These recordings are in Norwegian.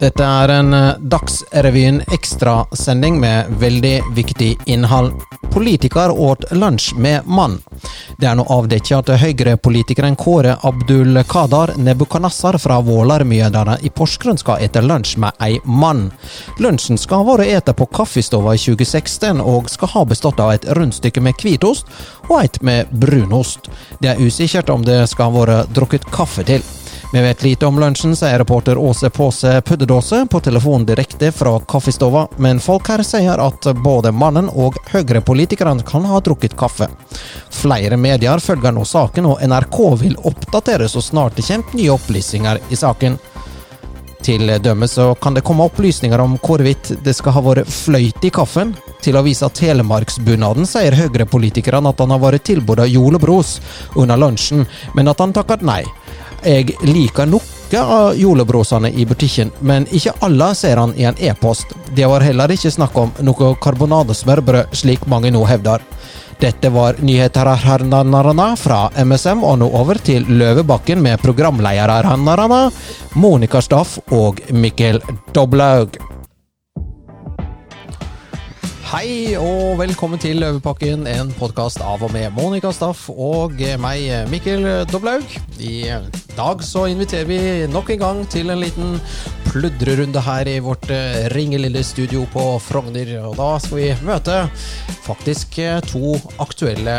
Dette er en eh, Dagsrevyen ekstrasending med veldig viktig innhold. Politiker åt lunsj med mann. Det er nå avdekket at Høyre-politikeren Kåre Abdul Kadar Nebukanassar fra Vålarmjødane i Porsgrunn skal ete lunsj med ei mann. Lunsjen skal ha vært ete på Kaffestova i 2016, og skal ha bestått av et rundstykke med hvitost og et med brunost. Det er usikkert om det skal ha vært drukket kaffe til. Vi vet lite om lunsjen, sier reporter Åse Påse Puddedåse på telefon direkte fra kaffestova, men folk her sier at både mannen og Høyre-politikerne kan ha drukket kaffe. Flere medier følger nå saken, og NRK vil oppdatere så snart det kommer nye opplysninger i saken. Til dømme så kan det komme opplysninger om hvorvidt det skal ha vært fløyte i kaffen. Til avisa Telemarksbunaden sier Høyre-politikerne at han har vært tilbudt julebros under lunsjen, men at han takket nei. Jeg liker noe av julebrosene i butikken, men ikke alle ser han i en e-post. Det var heller ikke snakk om noe karbonadesmørbrød, slik mange nå hevder. Dette var nyheter fra MSM, og nå over til Løvebakken med programledere Monica Staff og Mikkel Doblaug. Hei og velkommen til Løvepakken, en podkast av og med Monica Staff og meg, Mikkel Doblaug. I dag så inviterer vi nok en gang til en liten pludrerunde her i vårt eh, ringelille studio på Frogner. Og da skal vi møte faktisk eh, to aktuelle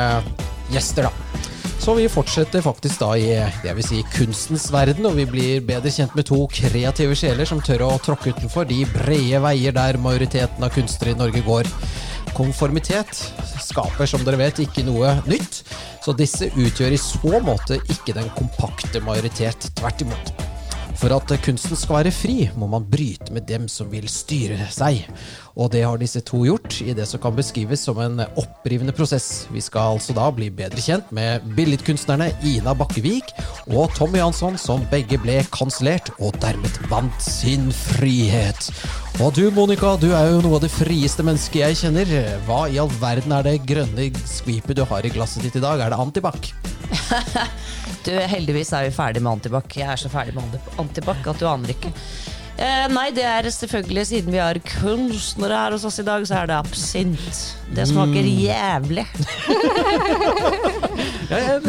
gjester, da. Så vi fortsetter faktisk da i det vil si kunstens verden, og vi blir bedre kjent med to kreative sjeler som tør å tråkke utenfor de brede veier der majoriteten av kunstnere i Norge går. Konformitet skaper, som dere vet, ikke noe nytt, så disse utgjør i så måte ikke den kompakte majoritet. Tvert imot. For at kunsten skal være fri, må man bryte med dem som vil styre seg. Og det har disse to gjort i det som kan beskrives som en opprivende prosess. Vi skal altså da bli bedre kjent med billedkunstnerne Ina Bakkevik og Tommy Jansson, som begge ble kansellert og dermed vant sin frihet. Og du Monica, du er jo noe av det frieste mennesket jeg kjenner. Hva i all verden er det grønne skvipet du har i glasset ditt i dag? Er det antibac? du, heldigvis er vi ferdig med antibac. Jeg er så ferdig med antibac at du aner ikke. Eh, nei, det er selvfølgelig siden vi har kunstnere her hos oss i dag, så er det absint. Det smaker mm. jævlig.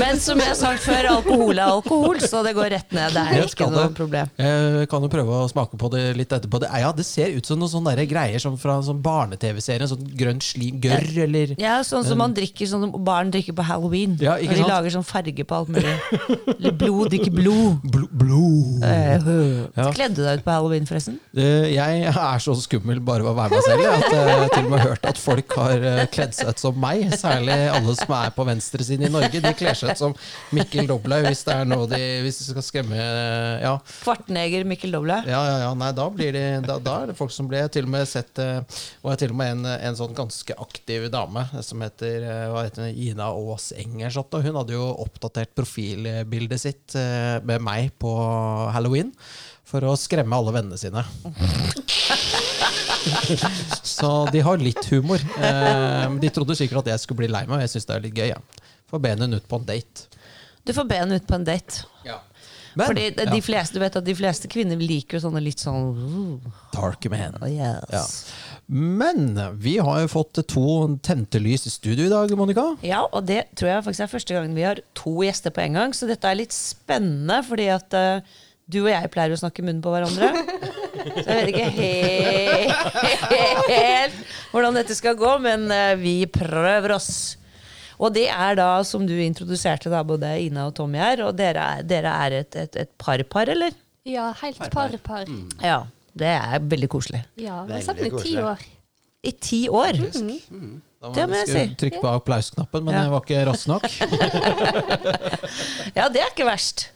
Men som jeg har sagt før, alkohol er alkohol, så det går rett ned. Det er ikke noe problem. Jeg kan jo prøve å smake på det litt etterpå. Det, ja, det ser ut som noen sånne greier som fra sånn barne-TV-serie. Sånn grønt slim, gørr eller Ja, sånn som man drikker sånn som barn drikker på halloween. Ja, når de lager sånn farge på alt mulig. Eller blod ikke blod. Bl blod. Eh, ja. Kledde deg ut på halloween, forresten? Jeg er så skummel bare ved å være meg selv at jeg til og med har hørt at folk har Eh, kledd seg ut som meg. Særlig alle som er på venstresiden i Norge. De kler seg ut som Mikkel Doblaug hvis det er noe de Hvis de skal skremme ja. Kvartneger Mikkel Doblaug? Ja, ja, ja. Nei, da, blir de, da, da, er det folk som blir til og med sett eh, Og jeg til og med en, en sånn ganske aktiv dame som heter, eh, heter Ina Aas Engershotte. Hun hadde jo oppdatert profilbildet sitt med meg på halloween for å skremme alle vennene sine. så de har litt humor. Eh, de trodde sikkert at jeg skulle bli lei meg, og jeg syns det er litt gøy. Ja. Få be henne ut på en date. Du får be henne ut på en date. Ja. Men, Fordi de, ja. fleste, du vet at de fleste kvinner liker sånne litt sånn uh. Dark man. Oh, yes. ja. Men vi har jo fått to tente lys i studio i dag, Monica. Ja, og det tror jeg faktisk er første gangen vi har to gjester på en gang. Så dette er litt spennende, fordi at uh, du og jeg pleier å snakke munnen på hverandre. Så jeg vet ikke helt, helt hvordan dette skal gå, men eh, vi prøver oss. Og det er da, som du introduserte, da, både Ina og Tommy her, og dere er, dere er et, et, et par-par, eller? Ja, helt par-par. Mm. Ja, det er veldig koselig. Ja, vi har sammen i ti år. I ti år? Mm. Mm. Da det må jeg si. Trykke på applausknappen, men ja. jeg var ikke rask nok. ja, det er ikke verst.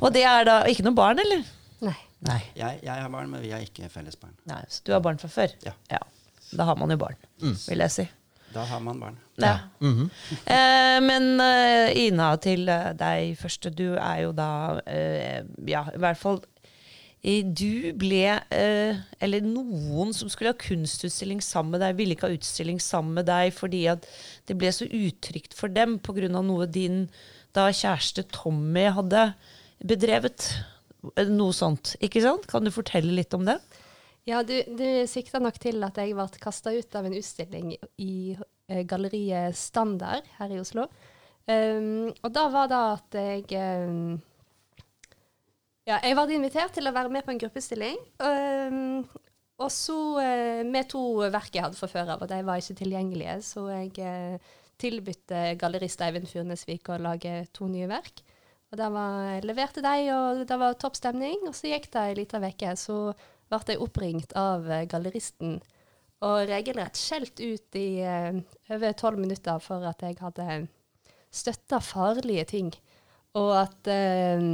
Og det er da ikke noe barn, eller? Nei. Nei. Jeg, jeg, har barn, men vi har ikke felles barn. Nei, Så du har barn fra før? Ja. ja. Da har man jo barn, mm. vil jeg si. Da har man barn. Ja. Mm -hmm. eh, men uh, Ina, til uh, deg først. Du er jo da uh, Ja, i hvert fall du ble Eller noen som skulle ha kunstutstilling sammen med deg, ville ikke ha utstilling sammen med deg fordi at det ble så utrygt for dem pga. noe din da kjæreste Tommy hadde bedrevet Eh, Noe sånt, ikke sant? Kan du fortelle litt om det? Ja, du, du sikta nok til at jeg ble kasta ut av en utstilling i eh, galleriet Standard her i Oslo. Um, og da var det at jeg um, Ja, jeg ble invitert til å være med på en gruppestilling. Um, og så uh, med to verk jeg hadde fra før av, og de var ikke tilgjengelige, så jeg uh, tilbød gallerist Eivind Furnesvik å lage to nye verk. Og da var, leverte de, og det var topp stemning. Og så gikk det ei lita uke, så ble jeg oppringt av eh, galleristen og regelrett skjelt ut i uh, over tolv minutter for at jeg hadde støtta farlige ting. Og at uh,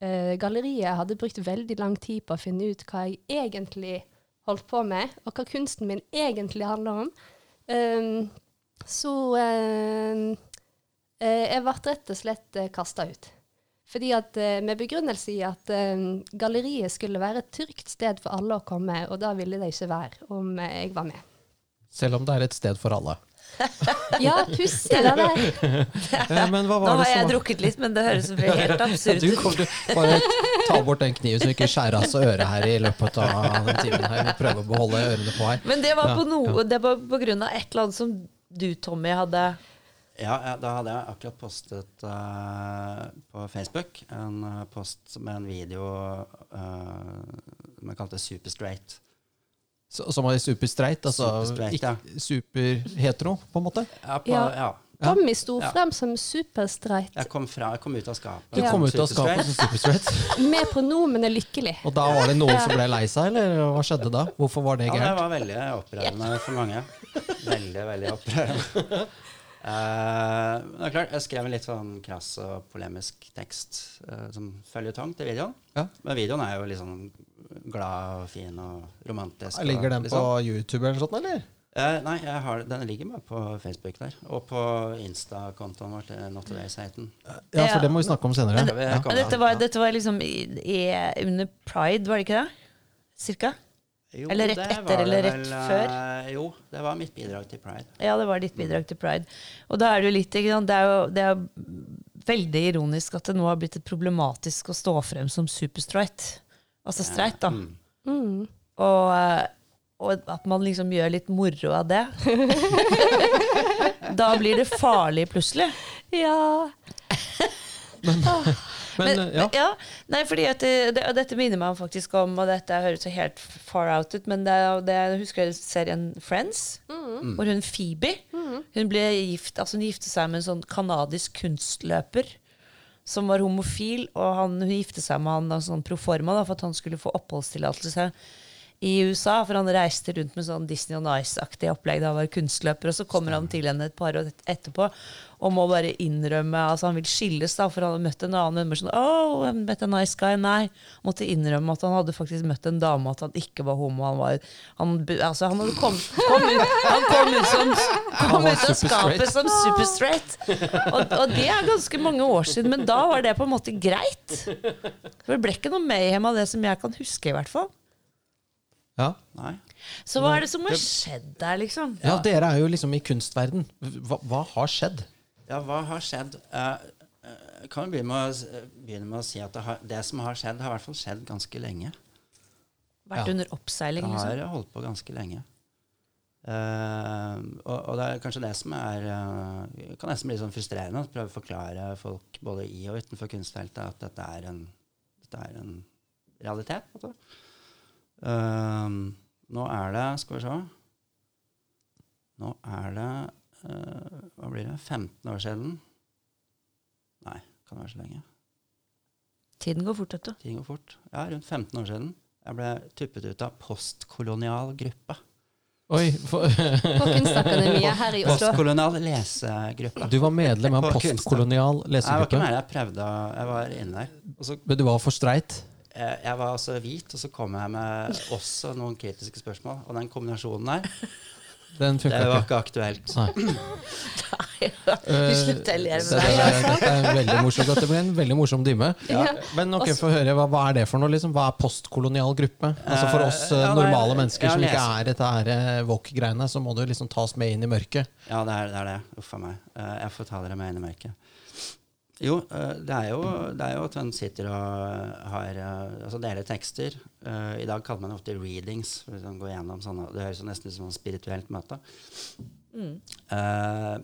uh, galleriet hadde brukt veldig lang tid på å finne ut hva jeg egentlig holdt på med, og hva kunsten min egentlig handler om. Um, så jeg ble rett og slett uh, kasta ut. Fordi at eh, Med begrunnelse i at eh, galleriet skulle være et trygt sted for alle å komme, og da ville det ikke være om eh, jeg var med. Selv om det er et sted for alle. Ja, pussig det der. Eh, Nå har det jeg drukket litt, men det høres helt absurd Du ut. kommer til bare ta bort den kniven så vi ikke skjærer av oss øret her i løpet av den timen her. Prøver å beholde ørene på her. Men det var på, Ja, noe, det var på grunn av et eller annet som du, Tommy, hadde Ja, da hadde jeg akkurat postet uh, på Facebook en uh, post med en video uh, som jeg kalte Super Straight. Så- Som er superstreit, altså Superstreit, ja. ikke superhetero, på en måte. Ja, på, Ja. ja. Tommy sto Ja. frem som superstreit Jeg kom, fra, jeg kom ut av skapet. Du Ja. kom ut av Superstraight. skapet som superstreit. med pronomenet lykkelig. Og da var det noen som ble lei seg, eller hva skjedde da? Hvorfor var det Ja, det var veldig opprørende for mange. Veldig, veldig opprørende. Eh, men det er klart, Jeg skrev en litt sånn krass og polemisk tekst uh, som føljetong til videoen. Ja. Men videoen er jo litt sånn glad og fin og romantisk. Ligger den litt på sånn. YouTube eller noe sånt, eller? Uh, nei, jeg har, den ligger bare på Facebook der. Og på Insta-kontoen vår til Not Today-siten. Ja, for det må vi snakke om senere. Men- Ja. Dette var, dette var liksom i, i, under pride, var det ikke det? Cirka? Jo, Eller rett etter, det eller rett vel, før? eh, jo, det var mitt bidrag til Pride. Ja, det var ditt bidrag til pride. Og da er det jo litt ikke sant? Det er jo det er veldig ironisk at det nå har blitt et problematisk å stå frem som superstreit. Altså streit, da. Mm. Mm. Og, eh, og at man liksom gjør litt moro av det. da blir det farlig plutselig. Ja. Men, ja. ja, nei, fordi at det, det, og dette minner meg faktisk om, og dette høres jo helt far out ut, men det, det, jeg husker serien Friends, hvor hun Phoebe Hun ble gift, altså hun gifte seg med en sånn kanadisk kunstløper som var homofil, og han, hun gifte seg med han sånn proforma da, for at han skulle få oppholdstillatelse i USA, for han reiste rundt med sånn Disney on Ice-aktig opplegg da han var kunstløper, og så kommer han til henne et par år et- etterpå og må bare innrømme Altså han vil skilles, da, for han hadde møtt en annen. Men sånn, oh, I met a nice guy. Nei. Måtte innrømme at han hadde faktisk møtt en dame, at han ikke var homo. Han var Han, altså, han hadde kommet kom ut, Han kom ut, som, kom ut av skapet som super straight. Og, og det er ganske mange år siden, men da var det på en måte greit. For det ble ikke noe mayhem av det som jeg kan huske, i hvert fall. Ja. Nei. Så hva er det som har skjedd der, liksom? ja, dere er jo liksom i kunstverden. Hva, hva har skjedd? Ja, hva har skjedd? Eh, eh, kan vi begynne med, å, begynne med å si at det, har, det som har skjedd, har i hvert fall skjedd ganske lenge. Vært Ja. under oppseiling, Liksom. Det liksom? har holdt på ganske lenge. Uh, og, og det er kanskje det som er uh, kan nesten bli sånn frustrerende å prøve å forklare folk både i og utenfor kunstfeltet at dette er en, dette er en realitet. på Eh, nå er det Skal vi se Nå er det uh, Hva blir det? 15 år siden? Nei, kan det være så lenge? Tiden går fort, vet du. Tiden går fort. Ja, rundt 15 år siden. Jeg ble tuppet ut av postkolonial gruppe. Oi, På her i Oslo. Postkolonial lesegruppe. du var medlem av postkolonial lesegruppe? jeg var ikke med, jeg prøvde Jeg var inne der. Men du var for streit? Eh, jeg var altså hvit, og så kom jeg med også noen kritiske spørsmål. Og den kombinasjonen der, Den det var ikke. ikke aktuelt. Nei. Nei du slutter å le Eh, med deg. Det er veldig morsomt. Dette blir en veldig morsom time. Ja. Men ok, få høre, hva, hva er det for noe? Liksom? Hva er postkolonial gruppe? Altså For oss eh, Eh, ja, nei, normale mennesker ja, som ikke er dette her eh, woke-greiene, så må du liksom tas med inn i mørket. Ja, det er det. er det. Uff a meg. Eh, jeg får ta dere med inn i mørket. Jo, eh, det er jo, det er jo at en sitter og har eh, altså deler tekster. Eh, I dag kaller man det ofte readings. Man går gjennom sånne, det høres nesten ut som et spirituelt møte. Mm.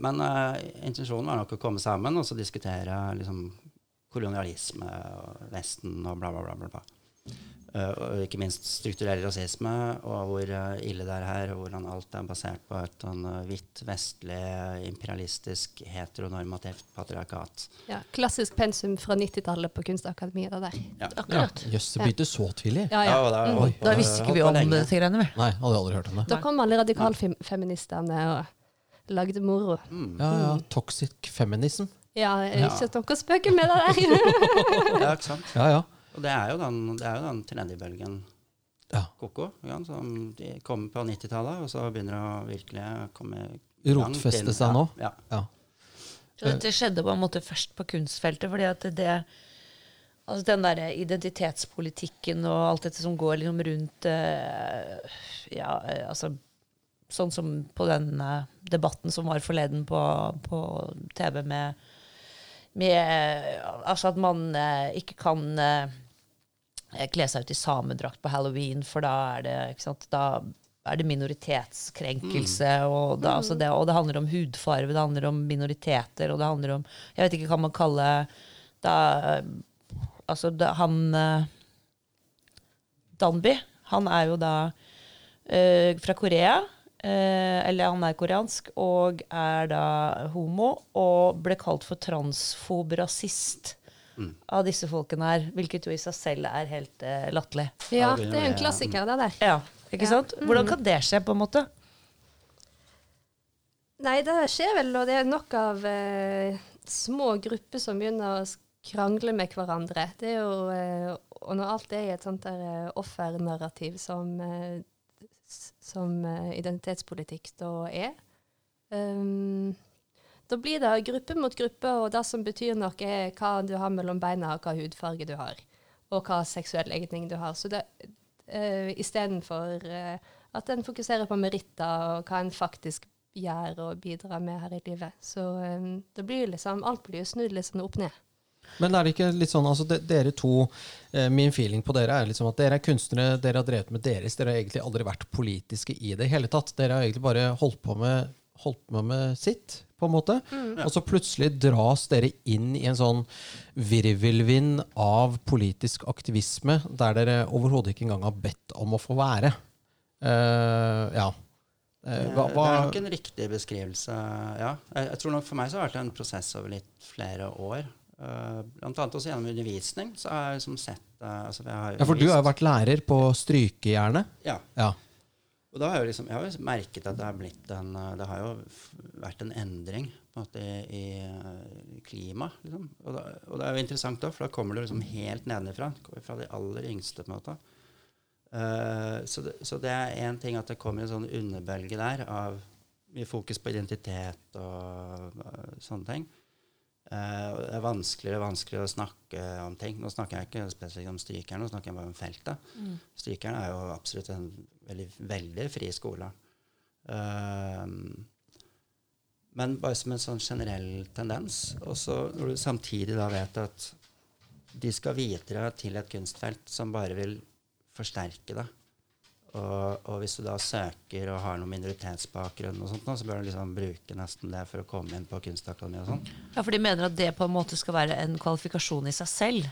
men eh, intensjonen var nok å komme sammen og så diskutere liksom, kolonialisme og Vesten og bla, bla, bla. bla. Eh, og ikke minst strukturell rasisme, og hvor eh, ille det er her, og hvordan alt er basert på et sånn eh, hvitt, vestlig, imperialistisk, heteronormativt patriarkat. Ja, klassisk pensum fra 90-tallet på Kunstakademiet. Der. Ja. Ja, Akkurat. Jøss, det begynte så tidlig. Ja, ja. og det er- og Da visste ikke vi om lenge. det greiene. vi. Nei, hadde aldri hørt om det. Da kom alle radikalfeministene og lagde moro. Mm. Ja, ja, Toxic feminism. Ja, Ja. ikke at dere spøker med det der. Ja, ikke sant? Ja, ja. Og det er jo den, det er jo den tredje bølgen ja. koko, ja, som de kommer på 90-tallet, og så begynner det å virkelig komme Rotfeste seg nå. Ja. ja. Så dette skjedde på en måte først på kunstfeltet, fordi at det Altså den derre identitetspolitikken og alt dette som går liksom rundt eh, Ja, eh, altså Sånn som på den eh, debatten som var forleden på, på TV med, med Altså at man ikke kan kle seg ut i samedrakt på halloween, for da er det sant, da er det minoritetskrenkelse. Og, da, altså det, og det handler om hudfarve, det handler om minoriteter, og det handler om Jeg vet ikke hva man kaller da, Altså, da, han eh, Danby, han er jo da uh, fra Korea. eh, eller han er koreansk og er da homo og ble kalt for transfob rasist av disse folkene her. Hvilket jo i seg selv er helt uh, latterlig. Ja, det er en klassiker, det der. Ja, ikke sant? Hvordan kan det skje, på en måte? Nei, det skjer vel, og det er nok av eh, små grupper som begynner å krangle med hverandre. Det er jo, eh, og når alt er i et sånt der eh, offernarrativ som, eh, som eh, identitetspolitikk da er, ehm, da blir det gruppe mot gruppe, og det som betyr noe, er hva du har mellom beina, og hva hudfarge du har, og hva seksuell legning du har. Så det, uh, istedenfor uh, at en fokuserer på meritter og hva en faktisk gjør og bidrar med her i livet. Så um, det blir liksom, alt blir jo snudd litt sånn opp ned. Men er det ikke litt sånn, altså de, dere to, eh, min feeling på dere er liksom at dere er kunstnere, dere har drevet med deres, dere har egentlig aldri vært politiske i det hele tatt. Dere har egentlig bare holdt på med, holdt på med sitt, på en måte. Og så plutselig dras dere inn i en sånn virvelvind av politisk aktivisme der dere overhodet ikke engang har bedt om å få være. Uh, ja. Eh, hva, Det er nok en riktig beskrivelse, ja. Jeg, jeg tror nok For meg så har det vært en prosess over litt flere år. Uh, blant annet også gjennom undervisning. så har jeg liksom sett uh, altså jeg har ja, for du har jo vært lærer på Strykejernet. Ja. Ja. Og da har jeg, liksom, jeg har jo merket at det har blitt en uh, Det har jo vært en endring på en måte i, i klimaet. Liksom. Og, og det er jo interessant da, for da kommer du liksom helt nedenfra. Fra de aller yngste. på en måte. Uh, så, det, så det er én ting at det kommer en sånn underbølge der av mye fokus på identitet og uh, sånne ting. Eh, det er vanskeligere og vanskeligere å snakke om ting. Nå snakker jeg ikke spesifikt om Strykeren, nå snakker jeg bare om feltet. Strykeren er jo absolutt en veldig, veldig fri skole. Ehm, men bare som en sånn generell tendens. Og så når du samtidig da vet at de skal videre til et kunstfelt som bare vil forsterke det. Og, og hvis du da søker og har noen minoritetsbakgrunn, og sånt, så bør du liksom bruke nesten det for å komme inn på Kunstakademiet og sånn. Ja, For de mener at det på en måte skal være en kvalifikasjon i seg selv.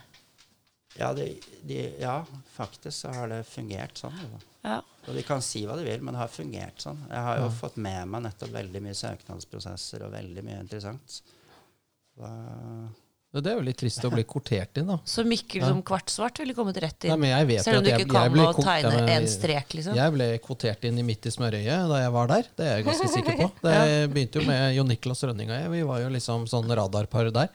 Ja, de, de, ja, faktisk så har det fungert sånn. Altså. Ja. Og de kan si hva de vil, men det har fungert sånn. Jeg har jo fått med meg nettopp veldig mye søknadsprosesser og veldig mye interessant. Da, Det er jo litt trist å bli kortert inn, da. Så Mikkel som kvartsvart ville kommet rett inn. Nei, men jeg vet Selv om du jeg- ikke kan jeg ble å tegne ja, en strek, liksom. Jeg ble kvotert inn i Midt i smørøyet da jeg var der. Det er jeg ganske sikker på. Det begynte jo med Jon Niklas Rønning og jeg. Vi var jo liksom sånn radarpar der.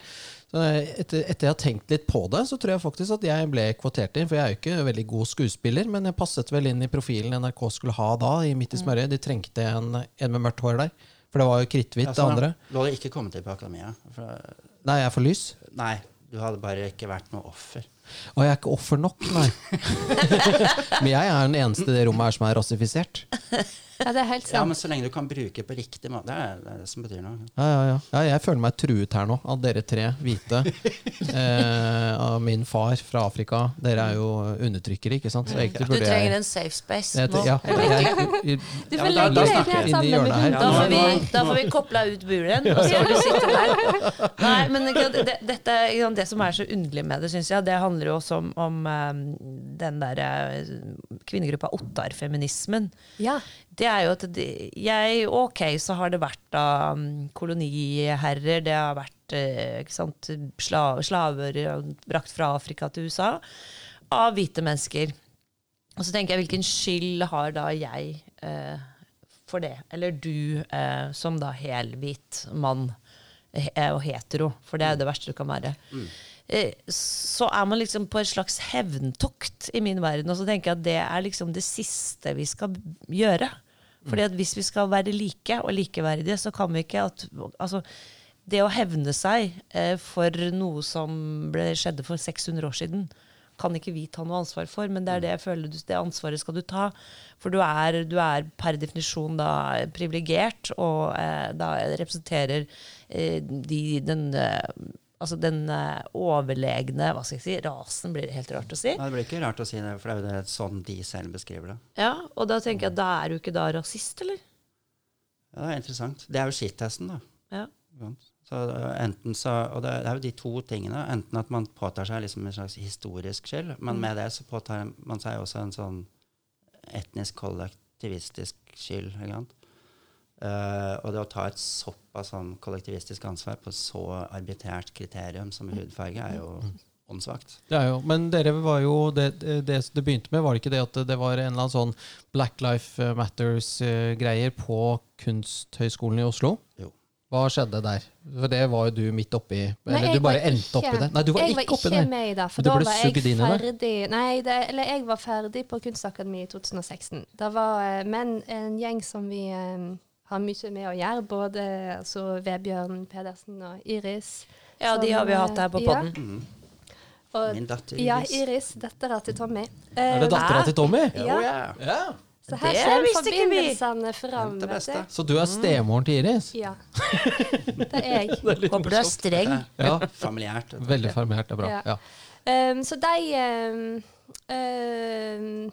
Så etter, etter jeg har tenkt litt på det, så tror jeg faktisk at jeg ble kvotert inn. For jeg er jo ikke veldig god skuespiller, men jeg passet vel inn i profilen NRK skulle ha da. i Midt i smørøyet. De trengte en, en med mørkt hår der. For det var jo kritthvitt, Ja, det sånn, andre. Du har ikke kommet til på Akademia? For, Nei, jeg er for lys. Nei, du hadde bare ikke vært noe offer. Og jeg er ikke offer nok, nei. Men jeg er den eneste i det rommet her som er rassifisert. Ja, det er helt Ja, men så lenge du kan bruke på riktig måte. Det er det, er det som betyr noe. Ja, ja, ja. ja, jeg føler meg truet her nå, av dere tre hvite. Eh, av min far fra Afrika. Dere er jo undertrykkere, ikke sant? Så egentlig Du trenger jeg en safe space jeg, nå. ja, jeg, Du får legge deg helt inn i sammen med hjørnet her. Da får, vi, da får vi kopla ut buren, og så får du sitte der. Nei, men det, dette, det som er så underlig med det, synes jeg, det handler jo også om, om eh, den derre kvinnegruppa Ottarfeminismen. Ja. Det er jo at jeg, Ok, så har det vært da mm, koloniherrer, det har vært eh, ikke sant, sla, slaver eh, brakt fra Afrika til USA av hvite mennesker. Og så tenker jeg, hvilken skyld har da jeg eh, for det? Eller du eh, som da helhvit mann eh, og hetero, for det er jo det verste du kan være. Eh, så er man liksom på et slags hevntokt i min verden. Og så tenker jeg at det er liksom det siste vi skal gjøre. Fordi at hvis vi skal være like og likeverdige, så kan vi ikke at Altså, det å hevne seg eh, for noe som ble, skjedde for 600 år siden, kan ikke vi ta noe ansvar for, men det er det jeg føler du, det ansvaret skal du ta. For du er, du er per definisjon da privilegert, og eh, da representerer eh, de, den eh, Altså den eh, overlegne hva skal jeg si, rasen, blir det helt rart å si. Nei, det blir ikke rart å si det, for det er jo sånn de selv beskriver det. Ja, Og da tenker jeg at da er du ikke da rasist, eller? Ja, det er interessant. Det er jo skittesten, da. Ja. Så er enten så, og det det er jo de to tingene. Enten at man påtar seg liksom en slags historisk skyld, men med det så påtar man seg også en sånn etnisk kollektivistisk skyld. Ikke sant? Eh, og det å ta et såpass sånn kollektivistisk ansvar på så arbitrært kriterium som hudfarge, er jo åndssvakt. Det er jo, men dere var jo det, det det begynte med, var det ikke det at det var en eller annen sånn Black Life Matters-greier på Kunsthøgskolen i Oslo? Jo. Hva skjedde der? For det var jo du midt oppi Eller jeg du bare endte oppi det? Nei, du var jeg ikke var ikke med i det, for da var jeg ferdig Nei, det, eller jeg var ferdig på Kunstakademiet i 2016. Det var eh, men en gjeng som vi eh, har mye med å gjøre, både altså, Vebjørn Pedersen og Iris. Ja, de har vi hatt her på eh, podden. Mm. Og, Min datter Iris. ja, Iris. Dattera til Tommy. Er det Eh, dattera til Tommy? Ja. yeah. Ja. Så her Det vi. forbindelsene fram. Det. Så du er stemoren til Iris? Ja. Det er jeg. Håper du er streng. Ja. Familiært. Veldig familiært. Det er bra. Ja. Ja. Um, så de um, um,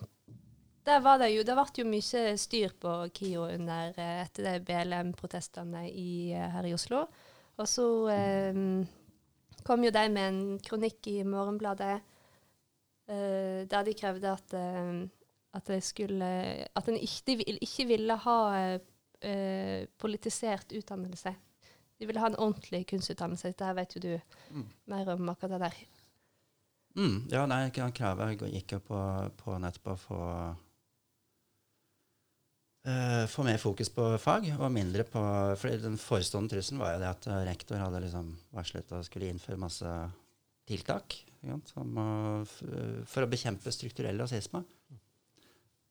Der var det jo Det ble jo mye styr på KIO under eh, etter de BLM-protestene eh, her i Oslo. Og så eh, kom jo de med en kronikk i Morgenbladet eh, der de krevde at um, at skulle At en ikke, ikke ville ha eh, politisert utdannelse. De ville ha en ordentlig kunstutdannelse. Dette vet jo du mer om akkurat det der. Mm, ja, nei, ikke- jeg gikk jo på, på nettopp å få eh, få mer fokus på fag, og mindre på For den forestående trusselen var jo det at eh, rektor hadde liksom varslet og skulle innføre masse tiltak sant, som, å for å bekjempe strukturell rasisme.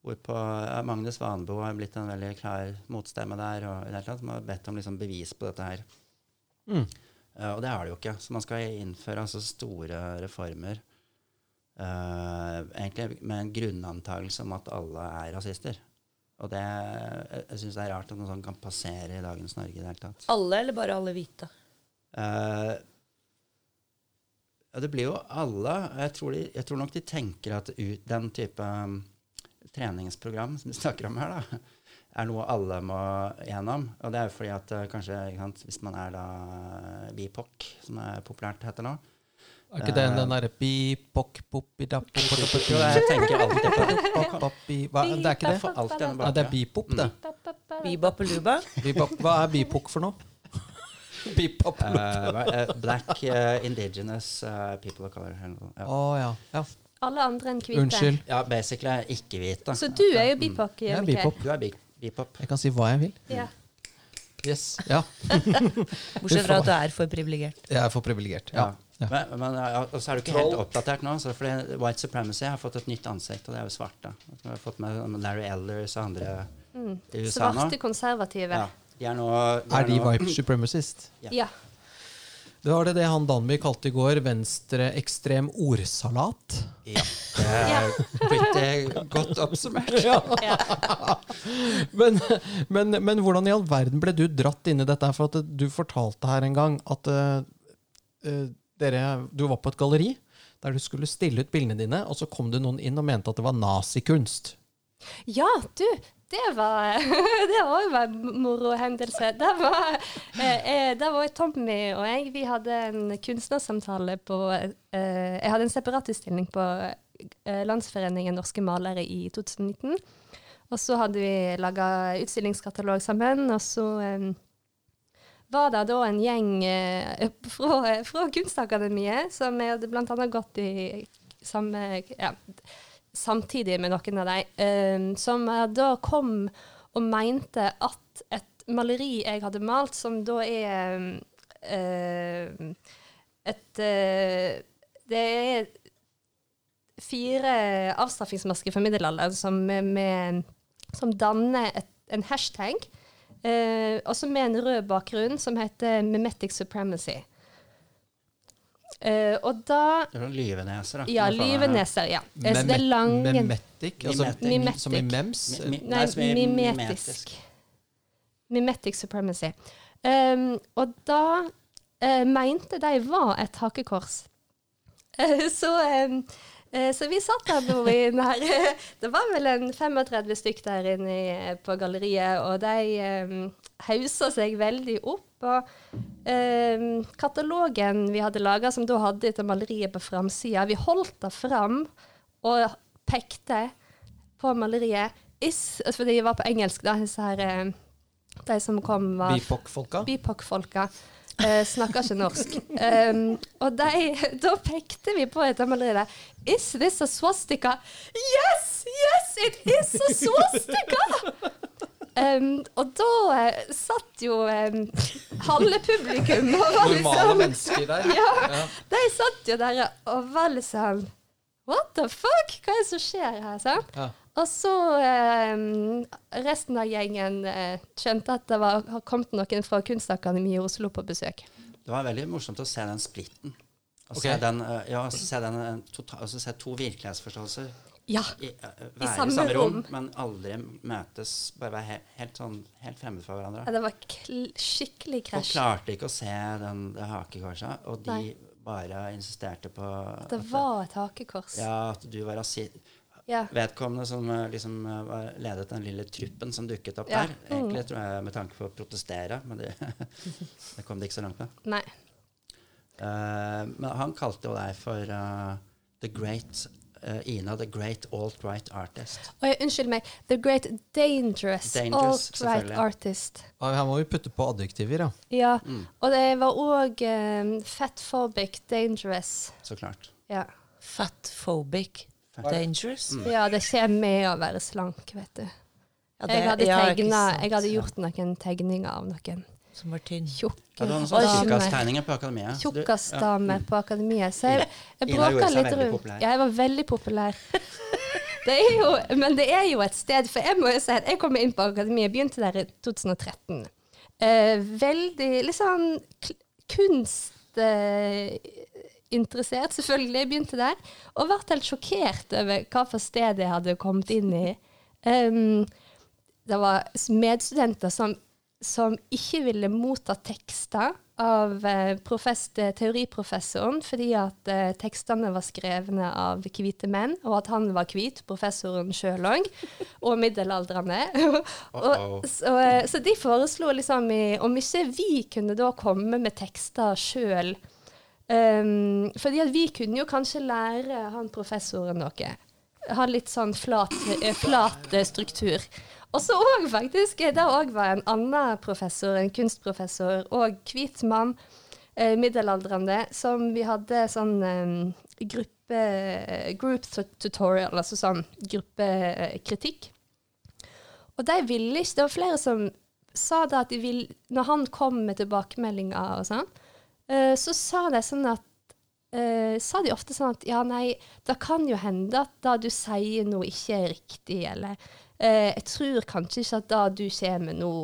Hvorpå Magnus Vanbo har blitt en veldig klar motstemme der, og i det som har bedt om liksom bevis på dette her. Mm. Uh, og det har det jo ikke. Så man skal innføre altså store reformer uh, egentlig med en grunnantagelse om at alle er rasister. Og det, jeg, jeg syns det er rart at noe sånt kan passere i dagens Norge i det hele tatt. Alle, eller bare alle hvite? Uh, ja, det blir jo alle. Jeg tror, de, jeg tror nok de tenker at ut, den type um, treningsprogram som vi snakker om her, da, er noe alle må gjennom. Og det er jo fordi at uh, kanskje sant, hvis man er da eh, BIPOC, som er populært heter nå Er ikke det den derre Jo, jeg tenker alltid på Hva, Det er ikke det? får alltid en Nei, det er bak. bipop, det. Bebop og luba? Hva er bipok for noe? Bipop. Å Eh, hva- eh, black eh, indigenous eh, people of color. eller noe. Ja. ja. ja. Alle andre enn hvite. Unnskyld. ja, basically ikke-hvite. Så du er jo bipok, Jeg er Jannicke. bipop. Du er bi- bipop. Jeg kan si hva jeg vil. Ja. Yes. Ja. Bortsett fra at du er for privilegert. Jeg er for privilegert. Ja. Ja. Men, men, og så er du ikke helt oppdatert nå. Så fordi White Supremacy har fått et nytt ansikt, og det er jo svarte. Vi har fått med Larry Ellers og andre Mm. i USA nå. Svarte konservative. Ja, de er nå Er de white supremacist? Ja. Det var det det han Danby kalte i går venstreekstrem ordsalat. Ja, det er pretty godt oppsummert. Men, men, men hvordan i all verden ble du dratt inn i dette? For at du fortalte her en gang at uh, eh, dere, du var på et galleri der du skulle stille ut bildene dine, og så kom det noen inn og mente at det var nazikunst. Ja, du, det var Det var jo en moro hendelse. Det var, eh, eh, var Tommy og jeg. Vi hadde en kunstnersamtale på eh, Jeg hadde en separatutstilling på eh, Landsforeningen norske malere i 2019. Og så hadde vi laga utstillingskatalog sammen, og så var det da en gjeng eh, fra, fra Kunstakademiet, som jeg hadde annet gått i samme ja, samtidig med noen av dem, eh, som eh, da kom og mente at et maleri jeg hadde malt, som da er eh, et eh, Det er fire avstraffingsmasker fra middelalderen som, med, som danner et, en hashtag. Eh, også med en rød bakgrunn som heter Memetic Supremacy. Eh, og da Det er noen lyveneser, da. Ja, er lyveneser. Ja. Eh, så det er lang... Memetic, altså Mimetic. som i mems? Mi- mi- Nei, som i mimetisk. Mimetic Supremacy. Um, og da uh, mente de var et hakekors. Uh, så, um, så vi satt der den Det var vel en 35 stykk der inne på galleriet, og de um, hausa seg veldig opp. Og um, katalogen vi hadde laga, som da hadde dette maleriet på framsida, vi holdt det fram og pekte på maleriet. Is, for de var på engelsk, da, her eh, De som kom, var Bipoc-folka? Bipoc-folka. Uh, snakker ikke norsk. Um, og de, da pekte vi på dette maleriet. Is this a swastika? Yes! Yes, it is a swastika! Um, og da uh, satt jo um, halve publikum og var liksom Normale mennesker der. ja, De satt jo der og var liksom What the fuck? Hva er det som skjer her? sant? Ja. Og så eh, resten av gjengen eh, skjønte at det var, har kommet noen fra Kunstakademiet i Oslo på besøk. Det var veldig morsomt å se den splitten. Og Ok. se, den, eh, ja, se, den, eh, tota- altså se to virkelighetsforståelser Ja. i, uh, være i samme samme, rom, rom. men aldri møtes. Bare være helt, helt, sånn, helt fremmed for hverandre. ja det var kl skikkelig Og klarte ikke å se den, det hakekorset, og de Nei. bare insisterte på Det var et hakekors. Ja, at du var rasi Ja. Vedkommende som eh, liksom eh, ledet den lille truppen som dukket opp Ja. der. Egentlig tror jeg med tanke på å protestere, men det, det kom det ikke så langt med. Nei. Uh, men han kalte jo deg for uh, The Great uh, Ina, The Great Alt-Right Artist. Oi, unnskyld meg. The Great Dangerous, Dangerous, Alt-Right. Artist. Ja, Her må vi putte på adjektiver, ja. Ja. Mm. Og det var òg um, fatphobic dangerous. Så klart. Ja. Fatphobic. Dangerous. Mm. ja, det kommer med å være slank, vet du. Ja, det- jeg, hadde ja, tegna, jeg hadde gjort noen tegninger av noen Som var tynn. tjukke Ja, du hadde noen sånne damer. på akademiet. så du- på akademiet. Så jeg, jeg bråka litt rundt. Ja, jeg var veldig populær. Det er jo, men det er jo et sted, for jeg må jo si at jeg kom inn på akademiet, begynte der i 2013. Eh, veldig litt sånn kunst eh, interessert, selvfølgelig. Jeg begynte der. Og ble helt sjokkert over hva for sted jeg hadde kommet inn i. Um, det var medstudenter som, som ikke ville motta tekster av eh, profess, teoriprofessoren, fordi at uh, tekstene var skrevne av hvite menn, og at han var hvit, professoren sjøl òg, og middelaldrende. Og, så, eh, så de foreslo liksom i, om ikke vi kunne da komme med tekster sjøl Um, fordi at vi kunne jo kanskje lære han professoren noe. Ha litt sånn flat, eh, flat eh, struktur. Og så òg faktisk, Der det òg var en annen professor, en kunstprofessor, og hvit mann, eh, middelaldrende, som vi hadde sånn eh, gruppe group tutorial, altså sånn gruppekritikk. Og de ville ikke Det var flere som sa da at de ville Når han kom med tilbakemeldinger og sånn, eh, så sa de sånn at uh, Sa de ofte sånn at ja, nei, det kan jo hende at det du sier nå, ikke er riktig, eller uh, jeg tror kanskje ikke at det du kommer med nå,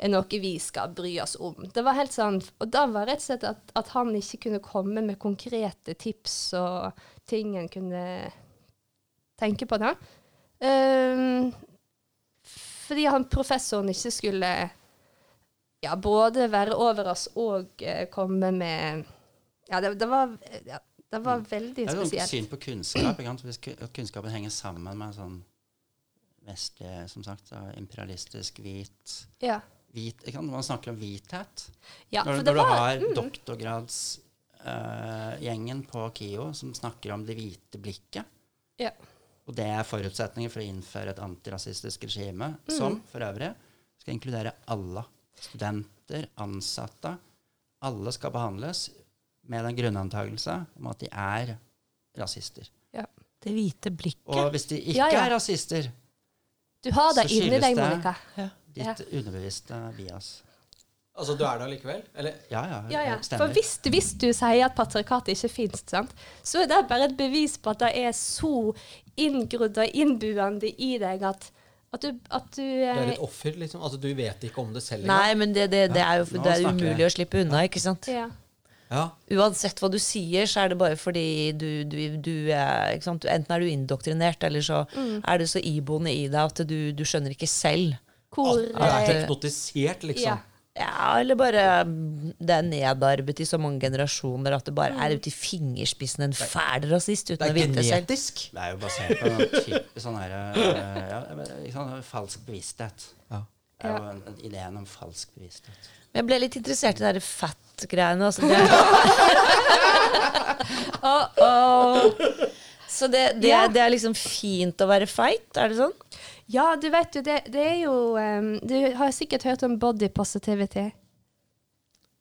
er noe vi skal bry oss om. Det var helt sånn, Og da var rett og slett at, at han ikke kunne komme med konkrete tips og ting en kunne tenke på da. Ehm, fordi han professoren ikke skulle ja, både være over oss og uh, komme med Ja, det, det var, ja, det var veldig Det er sånn syn på kunnskap. Hvis kunnskapen henger sammen med sånn vestlig, som sagt, imperialistisk, hvit, Ja. hvit ikke sant? Man snakker om hvithet. Ja, når når det du var har mm, doktorgradsgjengen på KIO som snakker om det hvite blikket, ja. og det er forutsetningen for å innføre et antirasistisk regime, Mm. som for øvrig skal inkludere alle. Studenter, ansatte. Alle skal behandles med den grunnantagelse om at de er rasister. Ja. Det hvite blikket. Og hvis de ikke Ja, ja. er rasister, Du har det Så skyldes deg, det- ditt Ja. underbevisste bias. Altså, du er der likevel? Eller? Ja, ja, Ja, ja. det For hvis, du- hvis du sier at patriarkatet ikke fins, så er det bare et bevis på at det er så inngrodd og innbuende i deg at, at du, at du Du er litt et offer, liksom? Altså, du vet ikke om det selv Nei, men det, det, det er jo det er umulig å slippe unna, ikke sant? ja. Ja. Uansett hva du sier, så er det bare fordi du, du, du er ikke sant? Enten er du indoktrinert, eller så Mm. er det så iboende i deg at du, du skjønner ikke selv. Hvor at Du er teknotisert, hypnotisert, liksom. ja. Ja, eller bare det er nedarvet i så mange generasjoner at det bare er ute i fingerspissen en fæl rasist uten å vite det selv. genetisk. Det er jo basert på en type sånn her eh, ja, liksom, falsk bevissthet. Ja. Det er jo en, en ideen om falsk bevissthet. Men jeg ble litt interessert i de der fat-greiene. Altså det, Oh, åh. så det, det, Ja. er, det er liksom fint å være feit, er det sånn? Ja, du vet jo, det, det er jo um, Du har sikkert hørt om body positivity.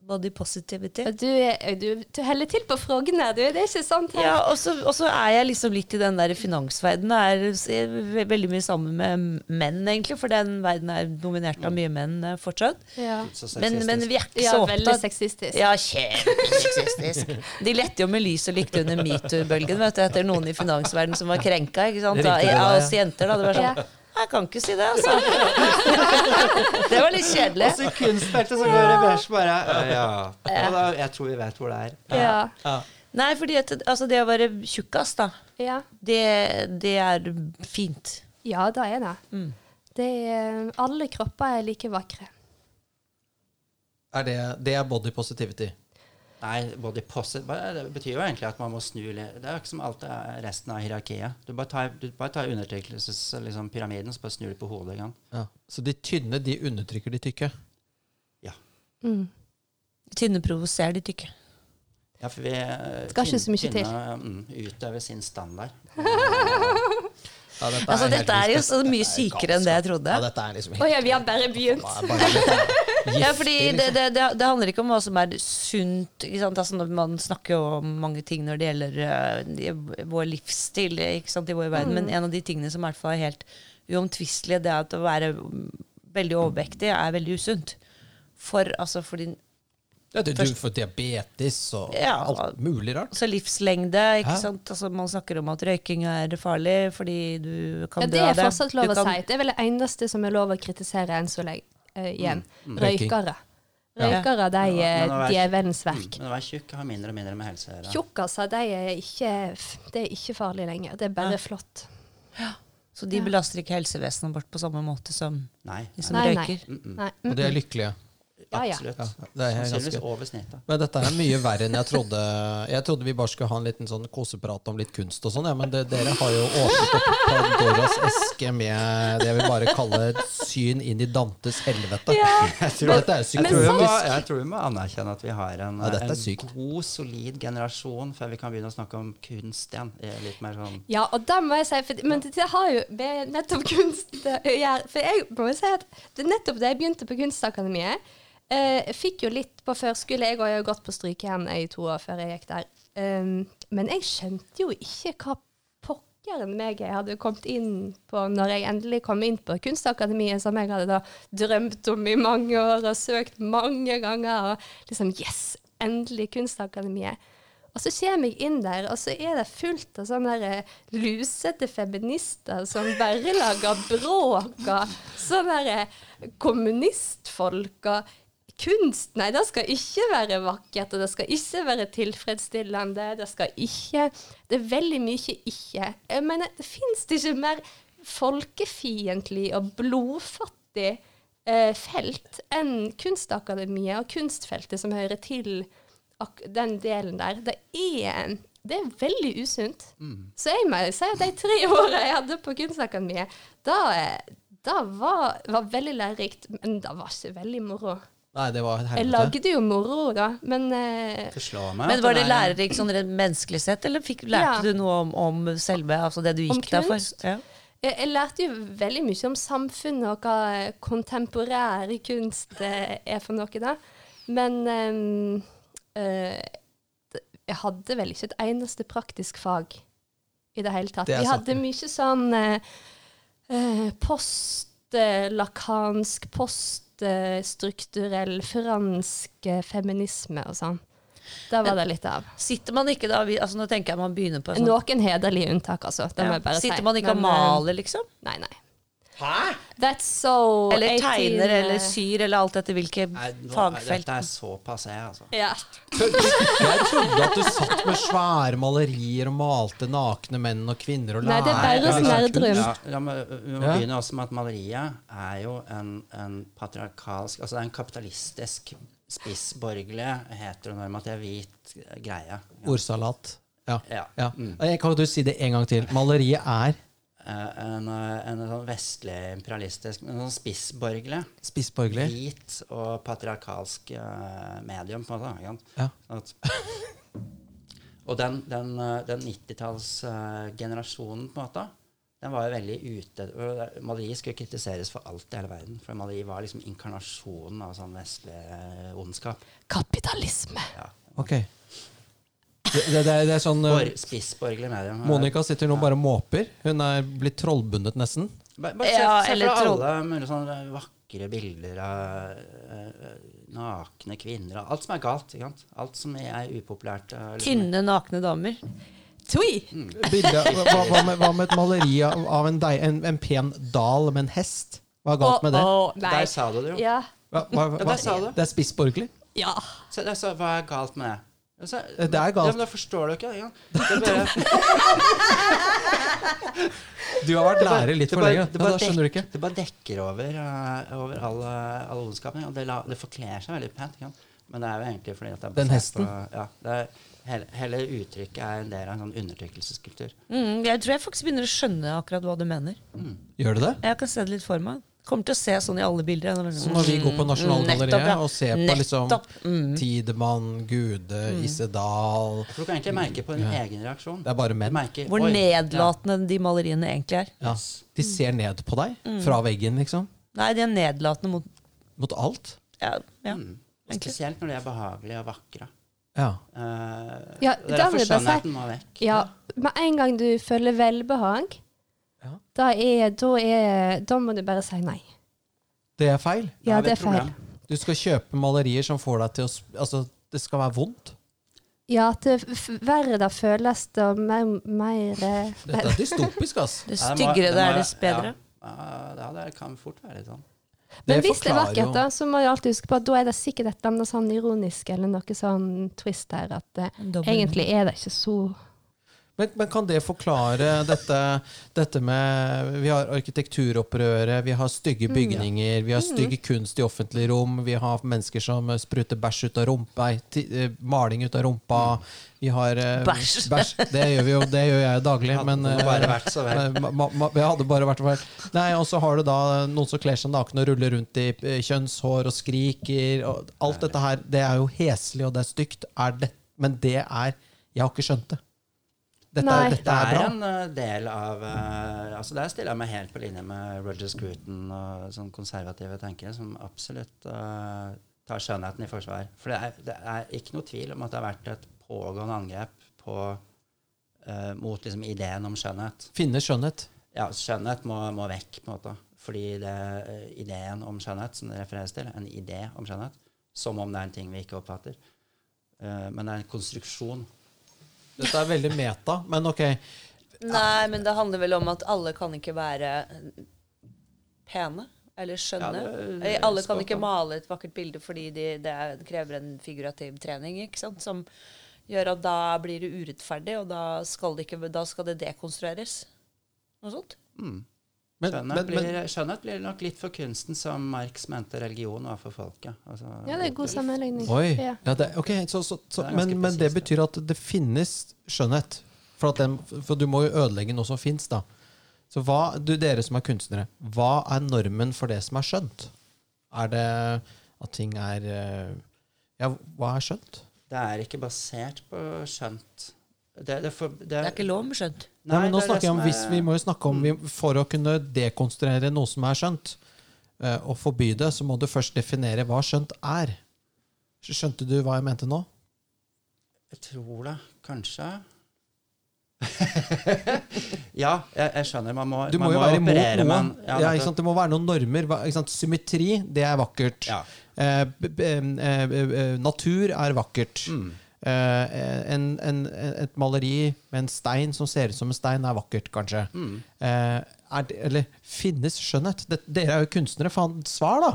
Body positivity. Du, er- du, du heller til på frågene, du. Det er ikke sant? her? Ja, og så og så er jeg liksom litt i den der finansverdenen. Er er veldig mye sammen med menn, egentlig. For den verden er dominert av mye menn eh, fortsatt. Ja. Men, men vi er ikke Ja, så veldig sexistisk. Ja, kjempesexistisk. De lette jo med lys og lykte under metoo-bølgen vet du, etter noen i finansverdenen som var krenka. ikke sant? Riktig, da, Ja, der, oss jenter, da. Det var sånn Ja. Jeg kan ikke si det, altså. Det var litt kjedelig. Og så kunstfeltet så går det vers bare ja. Ja. Da, jeg tror vi vet hvor det er. Ja. Ja. Nei, fordi at, altså, det å være tjukkas, da, Ja. det, det er fint. ja, det er det. Mm. det er, alle kropper er like vakre. Er det, det er body positivity. Nei, body positive Det betyr jo egentlig at man må snu litt Det er jo ikke som alt er resten av hierarkiet. Du bare tar, du bare tar undertrykkelsespyramiden, liksom, og så bare snur du på hodet. Sant? Ja. Så de tynne, de undertrykker de tykke. Ja. Mm. Tynne provoserer de tykke. Ja, for vi eh, Skal ikke så mye til. tynne, Mm, utøver sin standard. Ja, dette Altså, helt dette er jo så mye er sykere enn det jeg trodde. Ja, dette er liksom Å ja, vi har bare begynt. Ja, fordi det, liksom. det, det, det handler ikke om hva som er sunt. Ikke sant? Altså, man snakker jo om mange ting når det gjelder uh, vår livsstil ikke sant, i vår verden, men en av de tingene som i hvert fall er helt uomtvistelige, det er at å være mm, veldig overvektig er veldig usunt. For, altså, fordi Ja, du, du får diabetes og Ja. alt mulig rart. Så livslengde, ikke Hæ? sant? Altså, man snakker om at røyking er farlig fordi du kan Ja, dø det Det er fortsatt lov å kan- si. Det er vel det eneste som er lov å kritisere enn så lenge. Eh, igjen. Røyking. Røykere. Ja. Røykere, de er djevelens Mm, verk. Men å være tjukk har mindre og mindre med helse å gjøre. Tjukkaser, de er ikke, det er ikke farlig lenger. Det er bare Ja. flott. Så de belaster ikke helsevesenet vårt på samme måte som Nei. de som Nei, nei. røyker. Mm, mm. Nei. Og de er lykkelige. Ja, ja. Absolutt. Ja, det er Sannsynligvis ganske over snittet. Men dette er mye verre enn jeg trodde. Jeg trodde vi bare skulle ha en liten sånn koseprat om litt kunst og sånn, ja, men det, dere har jo åpnet opp Pandoras eske med det jeg vil bare kalle et syn inn i Dantes helvete. Jeg tror, Dette er jeg, vi må, jeg tror vi må anerkjenne at vi har en, Ja, en god, solid generasjon før vi kan begynne å snakke om kunst igjen. Litt mer sånn Ja, og det må jeg si, for, men det, det har jo med nettopp kunst å gjøre. For jeg må jo si at det er nettopp da jeg begynte på Kunstakademiet, eh, fikk jo litt på førskole. Jeg har jo gått på strykejern i to år før jeg gikk der. Um, men jeg skjønte jo ikke hva pokkeren meg jeg hadde kommet inn på når jeg endelig kom inn på Kunstakademiet, som jeg hadde da drømt om i mange år og søkt mange ganger. Og liksom Yes! Endelig Kunstakademiet. Og så kommer jeg inn der, og så er det fullt av sånne eh, lusete feminister som bare lager bråk, og sånne eh, kommunistfolk og kunst. Nei, det skal ikke være vakkert, og det skal ikke være tilfredsstillende. Det skal ikke Det er veldig mye ikke. Jeg mener, det fins ikke mer folkefiendtlig og blodfattig eh, felt enn Kunstakademiet og kunstfeltet som hører til den delen der. Det er, det er veldig usunt. Så jeg må si at de tre åra jeg hadde på Kunstakademiet, da, eh, da var, var veldig lærerikt, men det var ikke veldig moro. Nei, det var et Jeg lagde jo moro, da, men eh, meg Men var det er- lærerikt sånn rent menneskelig sett, eller fikk, lærte Ja. du noe om, om selve altså det du Om gikk der for? Ja. jeg, jeg lærte jo veldig mye om samfunnet og hva kontemporær kunst eh, er for noe, da. Men ehm, eh, jeg hadde vel ikke et eneste praktisk fag i det hele tatt. Det er Vi hadde mye sånn eh, eh, uh, strukturell fransk eh, feminisme og sånn. Da var det litt av. Sitter man ikke da altså Nå tenker jeg man begynner på sånn, Noen hederlige unntak, altså. Ja. Sitter man ikke og eh, maler, liksom? Nei, nei. Hæ?! That's so Eller 18, tegner, eller eh, syr, eller alt etter hvilke Nei, nå fagfelt? Dette er så passé, altså. Ja. Jeg trodde at du satt med svære malerier og malte nakne menn og kvinner og Nei, det er bare lærte sånn liksom her kunst. drøm. Ja, ja, men vi må begynne også med at maleriet er jo en, en patriarkalsk Altså det er en kapitalistisk, spissborgerlig, heteronormativ, hvit greie. Ordsalat. Ja. Ja. ja. Mm. Jeg Kan du si det en gang til? Maleriet er Eh, En, eh, en sånn vestlig imperialistisk, en sånn spissborgerlig, spissborgerlig. hvit og patriarkalsk uh, medium, på en måte. Ja. Sånn at, og den, den, den 90-tallsgenerasjonen, på en måte, den var jo veldig ute Maleri skulle kritiseres for alt i hele verden. For maleri var liksom inkarnasjonen av sånn vestlig uh, ondskap. Kapitalisme. Ja. Ok. Det, det, det, er- det er sånn uh, Bor, spissborgerlig medium. Monica sitter nå bare og måper. Hun er blitt trollbundet nesten. Bare, bare se, Ja, se troll- alle mulige sånne vakre bilder av uh, nakne kvinner og alt som er galt. Ikke sant? Alt som er upopulært. eh, liksom. Tynne, nakne damer. Tui! Bilde, hva, hva, med, hva med et maleri av en, deig, en, en pen dal med en hest? Hva er galt med det? Å. Der sa du det jo. Ja. Hva, hva, Ja, der sa du. det er spissborgerlig? ja. Så, er hva er galt med det? Så, Det er galt. Ja, men da forstår du ikke. Det bare, Du har vært lærer litt det for lenge. det Ja, bare da skjønner du ikke. Det bare dekker over, uh, over all, eh, all ondskapen. Og det, la, det forkler seg veldig pent. Ikke sant? Men det er jo egentlig fordi at det er Den hesten? På, ja, det er, hele, hele uttrykket er en del av en sånn undertrykkelseskultur. Mm, jeg tror jeg faktisk begynner å skjønne akkurat hva du mener. Gjør du det? Jeg kan se det litt for meg. Kommer til å se sånn i alle bilder. Så når vi går på Nasjonalgalleriet Nettopp, ja. og ser på liksom Mm. Tidemann, Gude, mm. Isedal du kan egentlig merke på din egen reaksjon. Det er bare menn. merker, Hvor oi, nedlatende de maleriene egentlig er. Ja. De ser ned på deg Mm. fra veggen, liksom. Nei, de er nedlatende mot Mot alt. Ja. ja. Ja. Mm. Spesielt når de er behagelige og vakre. Ja. Uh, Ja, det er derfor skjønnheten må vekk. ja. Med en gang du føler velbehag, Ja. da, er, da, er, da må du bare si nei. Det er feil. Ja, har vi det et er feil. Du skal kjøpe malerier som får deg til å Altså, det skal være vondt. Ja, at det verre det føles, det mer, mer eh, Dette er dystopisk, ass. Det styggere det må- er, dess bedre. Ja, ja, det kan fort være litt sånn. Men Det hvis det er vakkert, da, så må jeg alltid huske på at da er det sikkert et eller annet sånn ironisk eller noe sånn twist her. At eh, egentlig er det ikke så Men, men kan det forklare dette, dette med Vi har arkitekturopprøret, vi har stygge Mm, bygninger, vi har stygg kunst i offentlige rom, vi har mennesker som spruter bæsj ut av rumpa, eh, maling ut av rumpa. Vi har eh, Bæsj. bæsj. Det gjør vi jo, det gjør jeg daglig, Hadde men vi hadde bare vært så vel. eh, ma, ma, ma- hadde bare vært vel. Nei, Og så har du da noen som kler seg nakne og ruller rundt i eh, kjønnshår og skriker. Og alt dette her, det er jo heslig og det er stygt. Er det, men det er Jeg har ikke skjønt det. Dette, Det dette er er bra. en eh, del av uh, altså Der stiller jeg meg helt på linje med Roger Scruton og sånn konservative tenkere, som absolutt uh, tar skjønnheten i forsvar. For det er, det er ikke noe tvil om at det har vært et pågående angrep på, uh, mot liksom, ideen om skjønnhet. Finne skjønnhet. Ja, skjønnhet må, må vekk, på en måte. Fordi det, ideen om skjønnhet, som det refereres til, en idé om skjønnhet, som om det er en ting vi ikke oppfatter. Eh, men det er en konstruksjon. Dette er veldig meta, men ok. Nei, men det handler vel om at alle kan ikke være pene. Eller skjønne. Ja, det- alle kan ikke male et vakkert bilde fordi de, det er, krever en figurativ trening, ikke sant? som gjør at da blir det urettferdig, og da skal det, ikke, da skal det dekonstrueres. Noe sånt. Mm. Men, Skjønnhet, men, blir, skjønnhet blir nok litt for kunsten som Marx mente religion var for folket. Altså, Ja, det er god sammenligning. oi. Ja. Ja, det, okay, så, så, så, Det er men, men det betyr at det finnes skjønnhet. For, at den, for du må jo ødelegge noe som fins, da. Så hva, du, dere som er kunstnere, hva er normen for det som er skjønt? Er det at ting er eh, Ja, hva er skjønt? Det er ikke basert på skjønt. Det, det, for, det, Det er ikke lov med skjønt. Nei, men nå er snakker jeg om hvis Vi må jo snakke om vi, For å kunne dekonstruere noe som er skjønt, eh, og forby det, så må du først definere hva skjønt er. Skjønte du hva jeg mente nå? Jeg tror det. Kanskje. ja, jeg, jeg skjønner. Man må, Du må man jo være imot noe. Ja, ja? Det må være noen normer. Symmetri, det er vakkert. Ja. Eh, b- b- eh, eh, natur er vakkert. Mm. Eh, en, en, et maleri med en stein som ser ut som en stein, er vakkert, kanskje. Mm. Eh, er det, eller finnes skjønnhet? Det, dere er jo kunstnere. Faen, svar, da!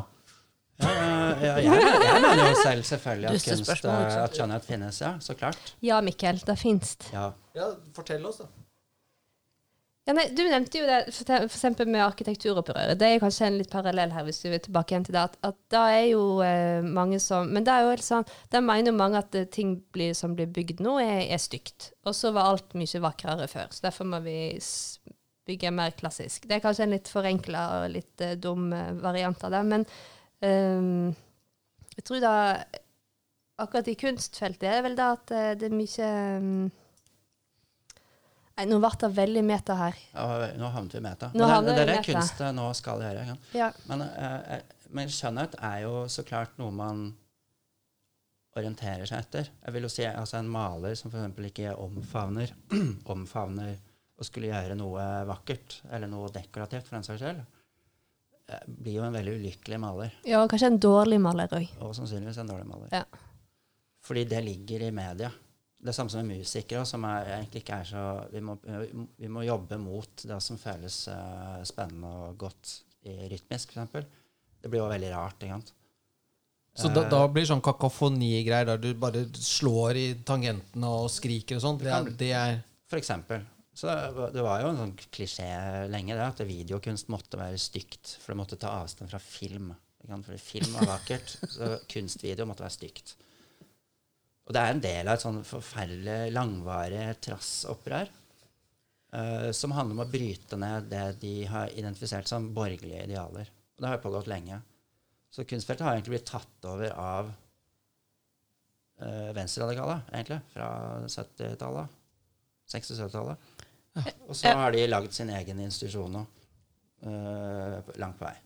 Ja, ja, jeg, jeg mener jo selv selvfølgelig at, kunst, eh, at skjønnhet finnes. Ja, så klart. Ja, Mikkel, det fins. Ja. Ja, Fortell oss, da. Ja, nei, du nevnte jo det eksempel med arkitekturopprøret. Det er kanskje en litt parallell her, hvis du vil tilbake igjen til det. At, at da er jo eh, mange som Men det er jo helt sånn, da mener jo mange at eh, ting blir, som blir bygd nå, er, er stygt. Og så var alt mye vakrere før. Så derfor må vi bygge mer klassisk. Det er kanskje en litt forenkla og litt eh, dum eh, variant av det, men eh, jeg tror da Akkurat i kunstfeltet er det vel da at eh, det er mye ehm, Nei, nå ble det veldig meta her. Ja, nå havnet vi meta. Nå Men det, det, det er kunst det nå skal gjøre. Sant? Ja. Men, eh, men skjønnhet er jo så klart noe man orienterer seg etter. Jeg vil jo si altså En maler som f.eks. ikke omfavner, omfavner å skulle gjøre noe vakkert, eller noe dekorativt, for den saks skyld, eh, blir jo en veldig ulykkelig maler. ja, og kanskje en dårlig maler òg. Og sannsynligvis en dårlig maler. Ja. Fordi det ligger i media. Det er samme som med musikere, som er, egentlig ikke er så vi må, vi må jobbe mot det som føles uh, spennende og godt i rytmisk, f.eks. Det blir jo veldig rart. ikke sant? Så da, da blir det sånn kakofonigreier der du bare slår i tangentene og skriker og sånn. Det, er- det er For eksempel. Så det var- det var jo en sånn klisjé lenge det, at videokunst måtte være stygt. For det måtte ta avstand fra film. ikke sant? For film var vakkert, så kunstvideo måtte være stygt. Og det er en del av et sånn forferdelig langvarig trassopprør. uh, som handler om å bryte ned det de har identifisert som borgerlige idealer. Og det har jo pågått lenge. Så kunstfeltet har egentlig blitt tatt over av uh, venstreradikale, egentlig. Fra 70-tallet. 60-70-tallet. Og så har de lagd sin egen institusjon nå. Uh, langt på vei.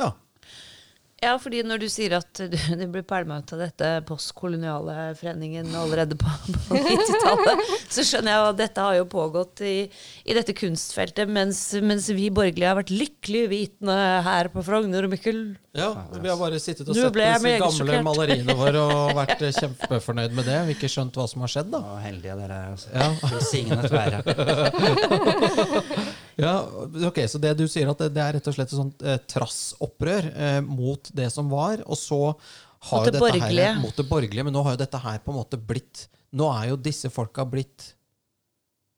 Ja. Ja, fordi når du sier at du, du blir pælma ut av dette postkoloniale foreningen allerede på, på 90-tallet, så skjønner jeg at dette har jo pågått i, i dette kunstfeltet, mens, mens vi borgerlige har vært lykkelig uvitende her på Frogner og Mikkel. ja. Vi har bare sittet og sett ble disse gamle sjokkert. maleriene våre og vært eh, kjempefornøyd med det. Vi har ikke skjønt hva som har skjedd, da. Å, heldige dere er. Altså. Ja. Velsignet være. Ja, ok, Så det du sier, at det, det er rett og slett et sånt eh, trassopprør eh, mot det som var, og så har Mot jo det dette borgerlige. Her, mot det borgerlige. Men nå har jo dette her på en måte blitt Nå er jo disse folka blitt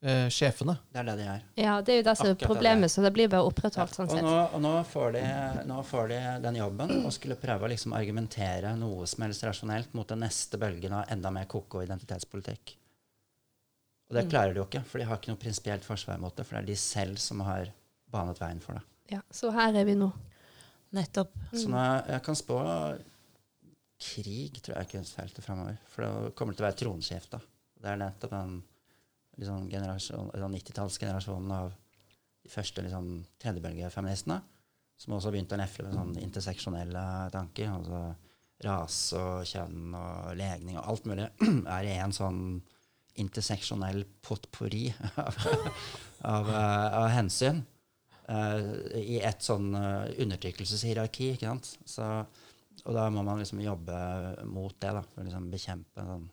eh, sjefene. Det er det de er. Ja, det er jo det som er problemet, det så det blir bare opprettholdt sånn og, sett. nå, og nå, får de, nå får de den jobben og skulle prøve å liksom argumentere noe som helst rasjonelt mot den neste bølgen av enda mer koko identitetspolitikk. Og Mm. det klarer de jo ikke, for de har ikke noe prinsipielt forsvar mot det. For det er de selv som har banet veien for det. Ja, så her er vi nå. Nettopp. Så nå, jeg kan spå krig, tror jeg, kunstfeltet framover. For det kommer til å være tronskifte. Det er nettopp den liksom, sånn 90-tallsgenerasjonen av de første liksom, tredjebølgefeministene, som også begynte å nefle med sånne interseksjonelle tanker. altså Rase og kjønn og legning og alt mulig er i en sånn interseksjonell potpurri av, av, eh, av hensyn. eh, I et sånn eh, undertrykkelseshierarki. ikke sant? Så, og da må man liksom jobbe mot det, da, for å liksom bekjempe sånn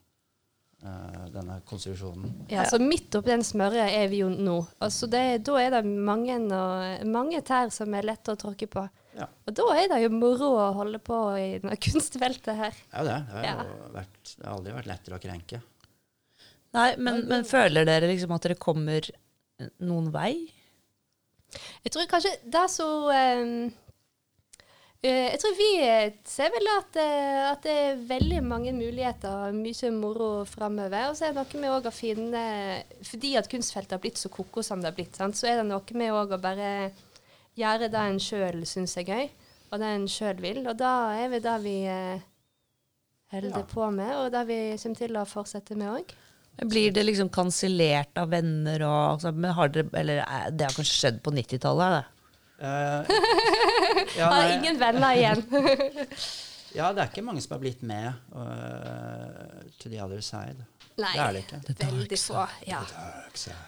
eh, denne konstruksjonen. Ja, så midt oppi den smørja er vi jo nå. Altså det, da er det mange, og, mange tær som er lette å tråkke på. Ja. Og da er det jo moro å holde på i denne kunstfeltet her. Er det. Det har, Ja. vært, det har aldri vært lettere å krenke. Nei, men, men føler dere liksom at dere kommer noen vei? Jeg tror kanskje det er så ehm, eh, Jeg tror vi eh, ser vel at, eh, at det er veldig mange muligheter og mye moro framover. Og så er det noe med å finne Fordi at kunstfeltet har blitt så koko som det har blitt, sant, så er det noe med å bare gjøre det en sjøl syns er gøy, og det en sjøl vil. Og da er vi det vi holder Ja. på med, og det vi kommer til å fortsette med òg. Blir det liksom kansellert av venner og altså, men har dere, Eller eh, det har kanskje skjedd på 90-tallet? det? Eh, ja, Har ingen venner igjen. ja, det er ikke mange som har blitt med uh, to the other side. Nei. Det er det ikke. Veldig få. Ja.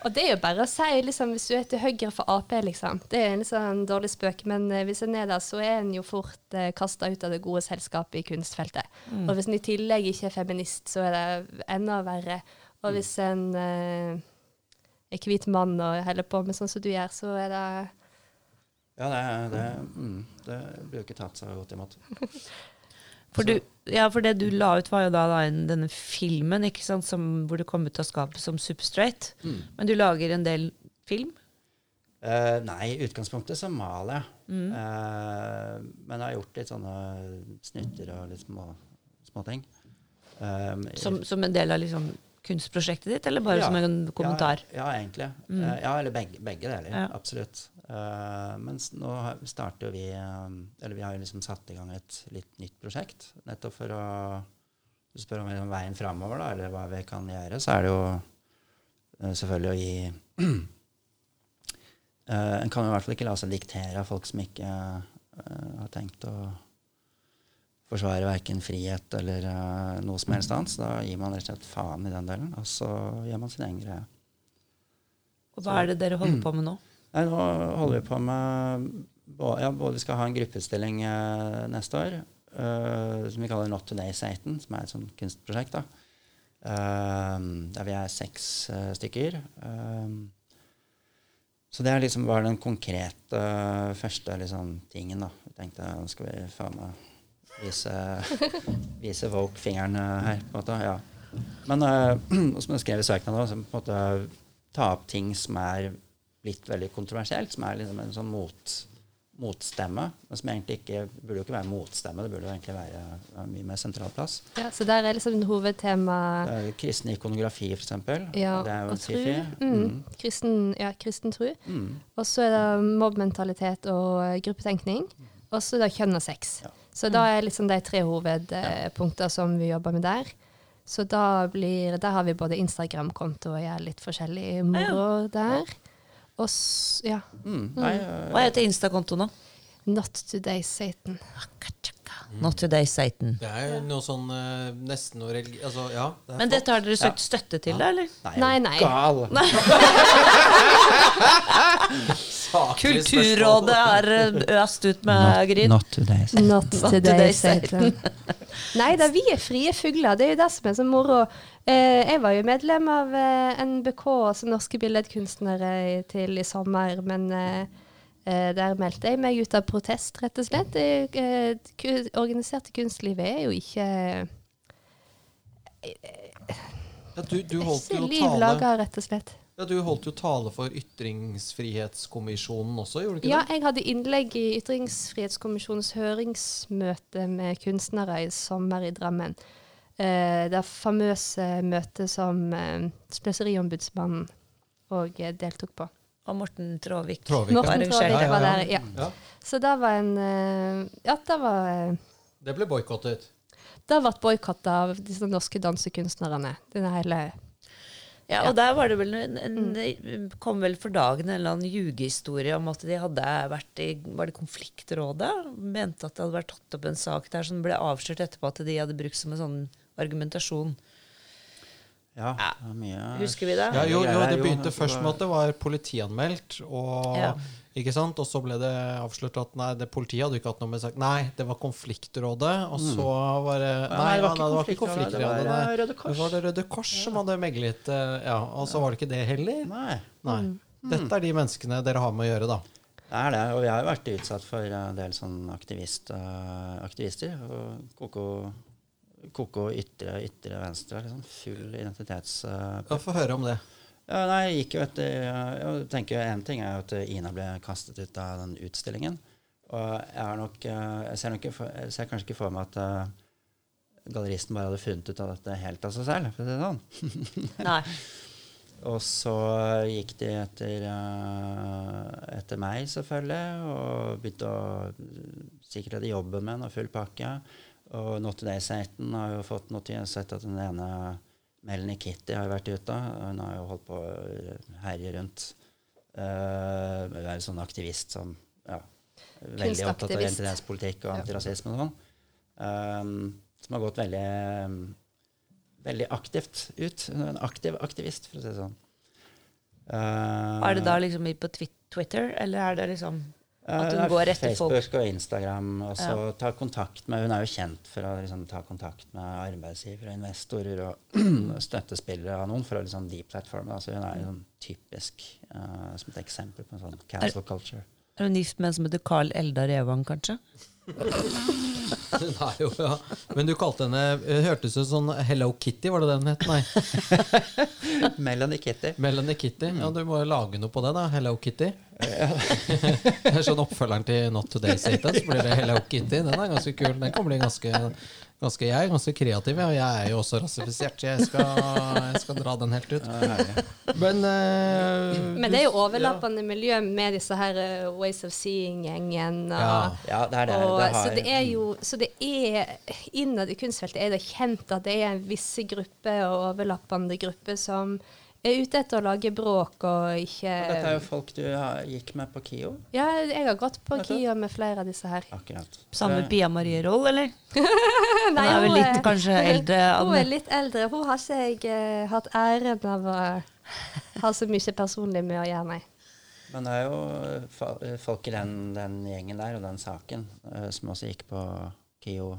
Og det er jo bare å si, liksom, hvis du er til høyre for Ap, liksom. Det er en litt sånn dårlig spøk, men eh, hvis en er der, så er en jo fort uh, kasta ut av det gode selskapet i kunstfeltet. Og hvis en i tillegg ikke er feminist, så er det enda verre. Og hvis en eh, er hvit mann og holder på med sånn som du gjør, så er det Ja, det, det, mm, det blir jo ikke tatt så godt imot. For, du, ja, for det du la ut, var jo da, da denne filmen ikke sant, som, hvor du kom ut av skapet som superstraight. Mm. Men du lager en del film? Uh, nei, i utgangspunktet så maler jeg. Mm. Uh, men jeg har gjort litt sånne snutter og litt små, ting. Um, Som, som en del av liksom kunstprosjektet ditt, eller bare Ja. som en kommentar? Ja, ja egentlig. Mm. Eh, ja, eller begge, begge deler. Ja. Absolutt. Uh, mens nå starter starter vi um, Eller vi har jo liksom satt i gang et litt nytt prosjekt. Nettopp for å spørre om om liksom veien framover, da, eller hva vi kan gjøre, så er det jo eh, selvfølgelig å gi Eh, En kan jo i hvert fall ikke la seg diktere av folk som ikke eh, har tenkt å forsvare verken frihet eller uh, noe som helst annet. Så da gir man rett og slett faen i den delen, og så gjør man sin egen greie. Og hva er det dere holder på med nå? Nei, nå holder vi på med bå- ja, både Vi skal ha en gruppeutstilling uh, neste år uh, som vi kaller Not Today Satan, som er et sånt kunstprosjekt. da. Eh, der vi er seks eh, stykker. Eh, så det er liksom bare den konkrete eh, første liksom, tingen. da. Vi tenkte nå skal vi faen meg vise, vise folk fingeren eh, her. på en måte, ja. Men uh, som jeg skrev i søknaden, på en måte ta opp ting som er blitt veldig kontroversielt, som er liksom en sånn mot, motstemme. Men som egentlig ikke burde jo ikke være motstemme, det burde jo egentlig være mye mer sentral plass. Ja, så der er liksom hovedtema er kristen ikonografi, eksempel. ja, det er jo og tru. sci-fi. Mm. Kristen, ja, kristen tro. Mm. Og så er det mobbmentalitet og eh, gruppetenkning. Og så er det kjønn og sex. Ja. Så da er liksom de tre hovedpunkter som vi jobber med der. Så da blir, der har vi både Instagram-konto og gjør litt forskjellig moro der. Og ja, Mm. Øh, Hva heter Insta-kontoen nå? Not Today Satan. Not Today Satan. Det er jo noe sånn uh, nesten noe religi... Altså, ja. Det Men dette har dere søkt støtte til, da, eller? nei, Nei, nei. Gal. Kulturrådet har eh, øst ut med gryn. Not today. Satan. Not Today Today Satan. Nei da, vi er frie fugler. Det er jo det som er så moro. Eh, jeg var jo medlem av eh, NBK, altså Norske Billedkunstnere, til i sommer, men eh, eh, der meldte jeg meg ut av protest, rett og slett. Det, eh, organiserte kunstlivet er jo ikke Ja, du, du holdt jo tale rett og slett. Ja, du holdt jo tale for Ytringsfrihetskommisjonen også, gjorde du ikke Ja, det? jeg hadde innlegg i Ytringsfrihetskommisjonens høringsmøte med kunstnere i sommer i Drammen. Eh, det famøse møtet som eh, Sløseriombudsmannen òg eh, deltok på. Og Morten Tråvik. Tråvik, ja. Morten arrangerte. Tråvik Ja, ja, var der, ja. Ja, Så det var en eh, Ja, det var eh, det ble boikottet. Det ble boikotta av disse norske dansekunstnerne. Denne hele Ja, og der var det vel en, en, kom vel for dagen en eller annen ljugehistorie om at de hadde vært i Var det konfliktrådet? Mente at det hadde vært tatt opp en sak der som ble avslørt etterpå at de hadde brukt som en sånn argumentasjon. Ja, Ja. det er mye Husker vi det? Ja, jo, jo, det begynte først med at det var politianmeldt, og, Ja. ikke sant? og så ble det avslørt at nei, det politiet hadde ikke hatt noe med sak Nei, det var Konfliktrådet, og så var det Nei, Nei, det var nei, ikke det var ikke Konfliktrådet, det var, Røde Kors. Det var det Røde Kors som hadde meglet, eh, ja, og så var det ikke det heller. Nei. Nei. Dette er de menneskene dere har med å gjøre, da. Det er det, og vi har jo vært utsatt for en del sånn aktivist, eh, aktivister. Og Koko, koko ytre, ytre venstre. Liksom. Full identitets... Uh, Ja, Få høre om det. ja, nei, jeg gikk jo etter Jeg tenker En ting er jo at Ina ble kastet ut av den utstillingen. Og jeg, nok, eh, jeg, ser, nok jeg ser kanskje ikke for meg at uh, galleristen bare hadde funnet ut av dette helt av seg selv. For å si det sånn. Nei. Og så gikk de etter, uh, etter meg, selvfølgelig, og begynte å sikkert hadde jobben min og full pakke. Og Not Today Satan har jo fått noe. Jeg har sett at den ene Melanie Kitty har vært ute. Hun har jo holdt på å herje rundt. Uh, hun er en sånn aktivist som ja, veldig opptatt av identitetspolitikk og antirasisme og sånn. Um, som har gått veldig veldig aktivt ut. Hun er En aktiv aktivist, for å si det sånn. Uh, Er det da liksom på Twitter, eller er det liksom at hun eh, går etter folk? Facebook og Instagram, og så Ja. ta kontakt med Hun er jo kjent for å liksom, ta kontakt med arbeidsgivere investorer og støttespillere av noen for å liksom deplatforme. Altså, hun er jo sånn typisk uh, som et eksempel på en sånn cancel culture. Er hun gift med en som heter Carl Eldar Evang, kanskje? Er jo, ja. Men du kalte henne Hørtes ut som Hello Kitty, var det det den het? Nei. Melanie Kitty. Melanie Kitty. Ja, du må jo lage noe på det, da. Hello Kitty. sånn oppfølgeren til Not Today Satan, så blir det Hello Kitty. Den er ganske kul. Den kan bli ganske, ganske Jeg er ganske kreativ, og Jeg er jo også rasifisert, så jeg skal, jeg skal dra den helt ut. Men, uh, Men det er jo overlappende miljø med disse her uh, Ways of Seeing-gjengen. Ja. Ja, det det. Og, det har, så det er jo så det er, Innad i kunstfeltet er det kjent at det er en visse gruppe og overlappende grupper som er ute etter å lage bråk og ikke Dette er jo folk du ja, gikk med på KIO. Ja, jeg har gått på KIO? Med flere av disse her. Akkurat. Samme Pia Marie Roll, eller? Hun Nei, er vel hun litt er- kanskje eldre. Hun er litt eldre. Hun har ikke jeg uh, hatt æren av å ha så mye personlig med å gjøre, nei. Men det er jo folk i den, den gjengen der og den saken uh, som også gikk på KIO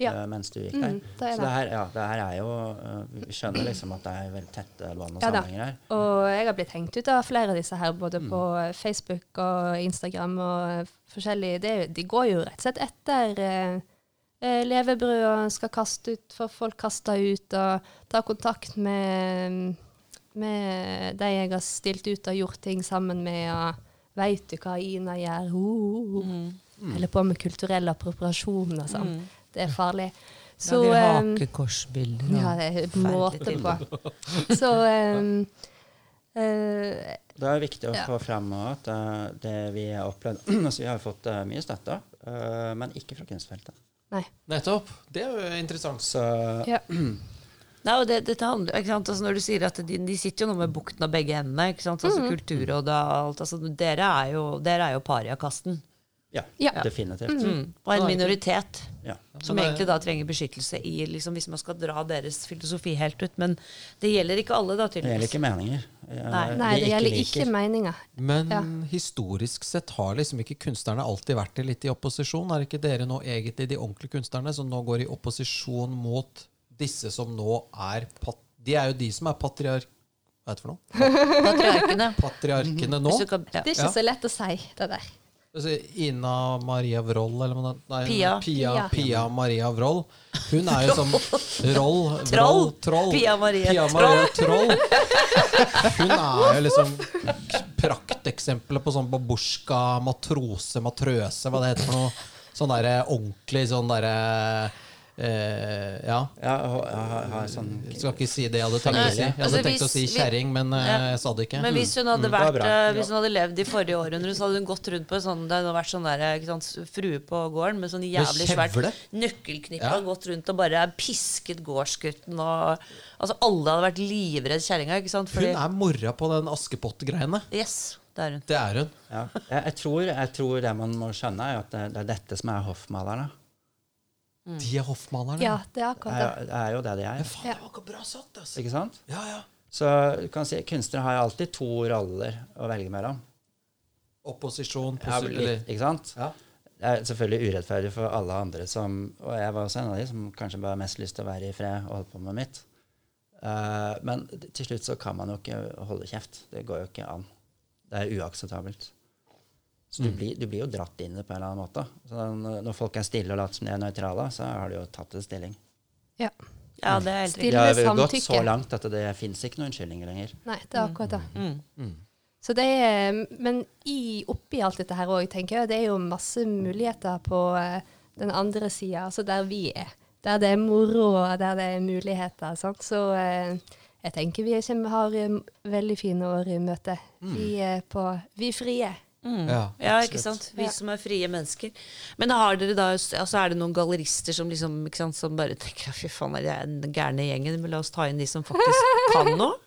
Ja. uh, mens du gikk Mm, der. det er Så det. det her, ja, det her er jo uh, Vi skjønner liksom at det er veldig tette bånd og Ja sammenhenger her. Og jeg har blitt hengt ut av flere av disse her, både Mm. på Facebook og Instagram og forskjellig. Det, er de går jo rett og slett etter eh, eh, levebrød og skal kaste ut, få folk kasta ut, og ta kontakt med, med de jeg har stilt ut og gjort ting sammen med, og veit du hva Ina gjør? Uh, uh, uh. Eller på med kulturell appropriasjon og sånn. Det er farlig. Så ja, de hakekorsbilder. ja, det er en måte på. Så um, uh, Det er viktig å Ja. få frem at uh, det vi har opplevd altså Vi har fått uh, mye støtte, eh, men ikke fra kunstfeltet. Nei. Nettopp. Det er jo interessant. Så Ja. Nei, og det, dette handler, ikke sant? Altså, når du sier at de, de sitter jo nå med bukten av begge endene. Ikke sant? Altså, Kulturrådet og alt. Altså, dere er jo, dere er jo pariakasten. Ja, Ja. definitivt. Mm. Og en minoritet. Ja. Som egentlig da trenger beskyttelse i, liksom, hvis man skal dra deres filosofi helt ut. Men det gjelder ikke alle, da, Det gjelder ikke meninger. Nei. Nei, det gjelder liker. ikke meninger. Men Ja. historisk sett har liksom ikke kunstnerne alltid vært litt i opposisjon? Er ikke dere nå egentlig de ordentlige kunstnerne som nå går i opposisjon mot disse som nå er pat De er jo de som er patriark... Hva heter det for noe? Patriarkene. Patriarkene nå? Det er ikke så lett å si, det der. Ina Maria Wroll, eller hva det Pia. Pia, Pia. Maria Wroll. Hun er jo som Roll Troll. Troll. Pia Maria, Pia Maria Troll. Hun er jo liksom prakteksempelet på sånn babusjka, matrose, matrøse, hva det heter for noe. Sånn derre ordentlig sånn derre eh, Ja. Ja, ha, ha, sånn, Jeg skal ikke si det jeg hadde tenkt å si. Jeg Altså, tenkt hvis, å si kjerring, men eh, Ja. jeg sa det ikke. Men hvis hun hadde, Mm, vært, eh, hvis hun hadde levd i forrige århundre, så hadde hun gått rundt på en sånn Det hadde vært sånn der, ikke sant, frue på gården med sånn jævlig svært nøkkelknippe. Ja. og Gått rundt og bare pisket gårdsgutten og Altså alle hadde vært livredd kjerringa. Hun er mora på den Askepott-greiene. yes, det er hun. Det er hun. ja. jeg, jeg, tror, jeg tror det man må skjønne, er at det, det er dette som er hoffmalerne. De er hoffmalerne. Ja, det er akkurat det. er, det er jo det de er. Men Faen, det var ikke bra satt, altså. Ikke sant? Ja, ja. Så du kan si kunstnere har jo alltid to roller å velge mellom. Opposisjon, Ja, litt, ikke sant? ja. Det er selvfølgelig urettferdig for alle andre som Og jeg var også en av de som kanskje bare har mest lyst til å være i fred og holde på med mitt. Uh, men til slutt så kan man jo ikke holde kjeft. Det går jo ikke an. Det er uakseptabelt. Så du, blir, du blir jo dratt inn i det på en eller annen måte. Så når når folk er stille og later som de er nøytrale, så har de jo tatt en stilling. Ja. Ja, det er helt Stille riktig. Det har gått så langt at det fins ikke noen unnskyldninger lenger. Nei, det er akkurat det. Mm. Så det er, men i, oppi alt dette her òg, tenker jeg, det er jo masse muligheter på eh, den andre sida, altså der vi er. Der det er moro, og der det er muligheter. Sant? Så eh, jeg tenker vi har eh, veldig fine år i møte. Vi er på Vi frie. Mm. Ja, Ja, ikke sant? Vi Ja. som er frie mennesker. Men har dere da, altså er det noen gallerister som liksom, ikke sant, som bare tenker fy faen, er det den gærne gjengen, men la oss ta inn de som faktisk kan noe?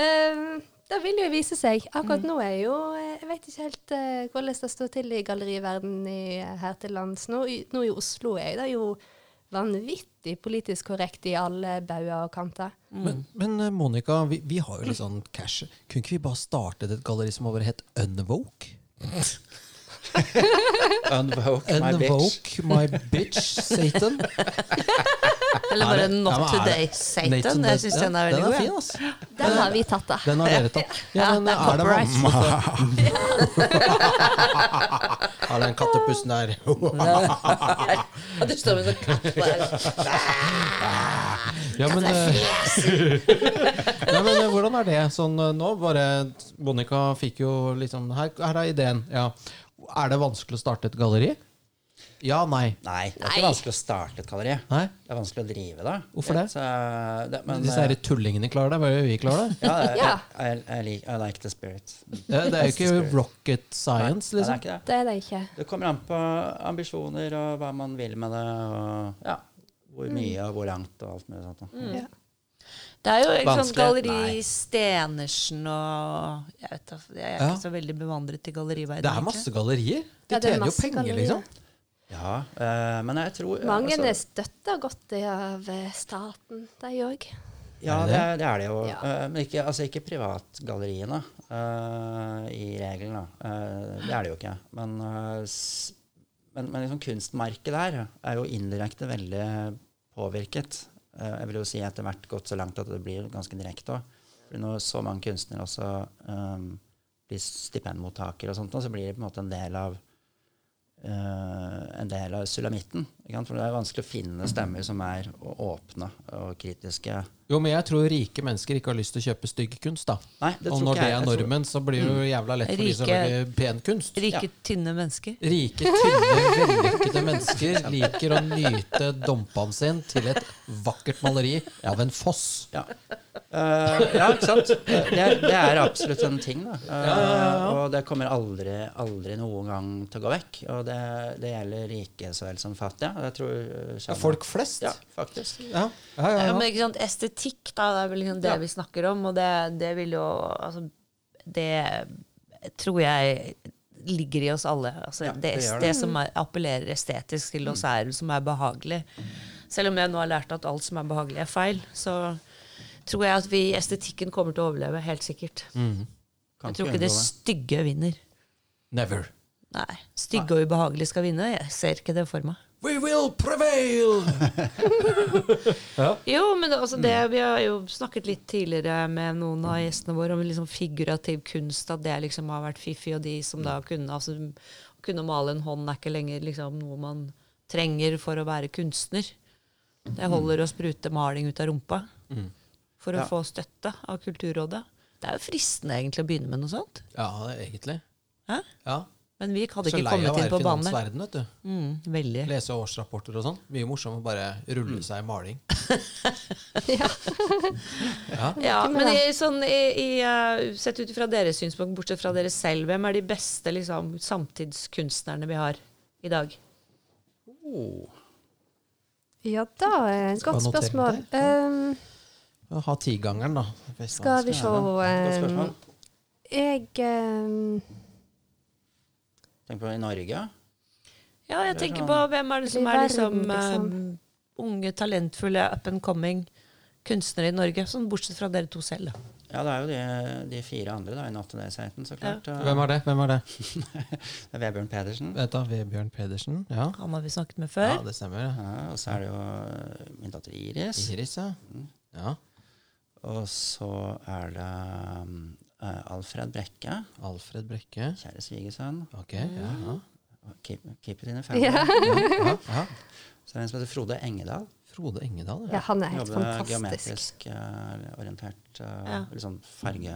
um, det vil jo vise seg. Akkurat nå er jo eh, Jeg vet ikke helt uh, hvordan det står til i galleriverdenen her til lands. Nå, nå i Oslo er det jo vanvittig politisk korrekt i alle bauger og kanter. Men, men eh, Monica, vi, vi har jo litt sånn cash. Kunne ikke vi bare startet et galleri som hadde het Unvoke? Unvoke my bitch. Unvoke my bitch, Satan. Eller Er bare Not Ja, Today, Satan. Nathan, Jeg syns den er veldig Den er fin, altså. ass. Den har vi tatt, da. Den har dere tatt. Ja, Ja, men det er er det masse Har den kattepussen der? Ja, du står med sånn katt der. Ja, men, eh, ja, men eh, hvordan er det sånn eh, nå? Bare Monica fikk jo liksom Her, her er ideen. Ja. Er det vanskelig å starte et galleri? Ja, nei. Nei, det er ikke vanskelig å starte et galleri. Nei? Det er vanskelig å drive det. Hvorfor det? Så, det men, Disse her tullingene klarer det, bare vi klarer det. ja, det, Ja. I, jeg, like, I like the spirit. Det, det er jo ikke rocket science, Nei, det er liksom. ikke det. Det er det ikke. Det kommer an på ambisjoner og hva man vil med det. Og ja, hvor mye og hvor langt og alt mulig sånt. Mm. Ja. Det er jo ikke sånn galleri Nei. Stenersen og Jeg vet da, jeg er Ja. ikke så veldig bevandret i galleriverdenen. Det er masse gallerier. De Ja, er tjener jo penger, gallerier. liksom. Ja, eh, men jeg tror Mange altså, er støtta godt av eh, staten, de òg. Ja, Er det det er det, er det jo. Ja. Uh, men ikke, altså ikke privatgalleriene, uh, i regelen. Eh, det er det jo ikke. Men, eh, s- men, men liksom kunstmarkedet der er jo indirekte veldig påvirket. Eh, jeg vil jo si etter hvert gått så langt at det blir ganske direkte òg. Når så mange kunstnere også um, blir stipendmottakere, og sånt, så blir de på en måte en del av uh, en del av sulamitten. For det er vanskelig å finne stemmer som er åpne og kritiske. Jo, men jeg tror rike mennesker ikke har lyst til å kjøpe stygg kunst, da. Nei, det Og tror når ikke det er normen, så blir det jo jævla lett for de som lager pen kunst. Rike, Ja. tynne mennesker. Rike, tynne, vellykkede mennesker liker å nyte dompene sin til et vakkert maleri av en foss. Ja. uh, ja, ikke sant? Det er, det er absolutt en ting. Da. Uh, Og det kommer aldri, aldri noen gang til å gå vekk. Og det, det gjelder rike så vel som fattige. Jeg tror eh, Ja, folk flest. Ja, faktisk. Ja, ja, ja. Ja, ja. men ikke sant, Estetikk, da, det er vel liksom det Ja. vi snakker om. Og det, det vil jo altså, Det tror jeg ligger i oss alle. Altså, Ja, det, det det, det. som er, appellerer estetisk til oss, er som er behagelig. Selv om jeg nå har lært at alt som er behagelig, er feil, så tror jeg at vi estetikken kommer til å overleve, helt sikkert. Mm. Jeg tror ikke ikke det stygge vinner. Never. Nei, Stygge og ubehagelige skal vinne. Jeg ser ikke det for meg. We will prevail! Jo, men altså det, vi har jo snakket litt tidligere med noen av gjestene våre om liksom figurativ kunst, at det liksom har vært fiffig, og de som da kunne, altså, kunne male en hånd, er ikke lenger liksom noe man trenger for å være kunstner. Det holder å sprute maling ut av rumpa for å Ja. få støtte av Kulturrådet. Det er jo fristende egentlig å begynne med noe sånt. Ja, egentlig. Hæ? Ja. Men vi hadde ikke lei av å banen. Så være på banen. der. finansverden, vet du. Mm, veldig. Lese årsrapporter og sånn. Mye morsomt å bare rulle Mm. seg i maling. Ja. Ja. Ja, men i, sånn, i, i, eh, sett ut fra deres synspunkt, bortsett fra dere selv, hvem er de beste liksom, samtidskunstnerne vi har i dag? Oh. ja, da er et godt spørsmål. Um, Ha tigangeren, da. skal vi se um. Jeg um, Tenk på i Norge. Ja, jeg er tenker sånn- på hvem er det som er liksom, eh, unge, talentfulle, up and coming kunstnere i Norge, sånn bortsett fra dere to selv. Ja, det er jo de, de fire andre da, i Not Today Satan, så klart. Hvem er det? Hvem er det? Det er Vebjørn Pedersen. Vet du, Vebjørn Pedersen. Ja. Han har vi snakket med før. ja, det stemmer. Ja, og så er det jo eh, min datter Iris. Iris, ja. ja. Og så er det um, eh, Alfred Brekke, Alfred Brekke. kjære svigersønn. Ok, ja. ja. Keep, keep it in the family. Ja. ja, ja. Så er det en som heter Frode Engedal. Frode Engedal, ja, ja. han er helt Jobber fantastisk. geometrisk uh, orientert. uh, Ja. Litt sånn farge...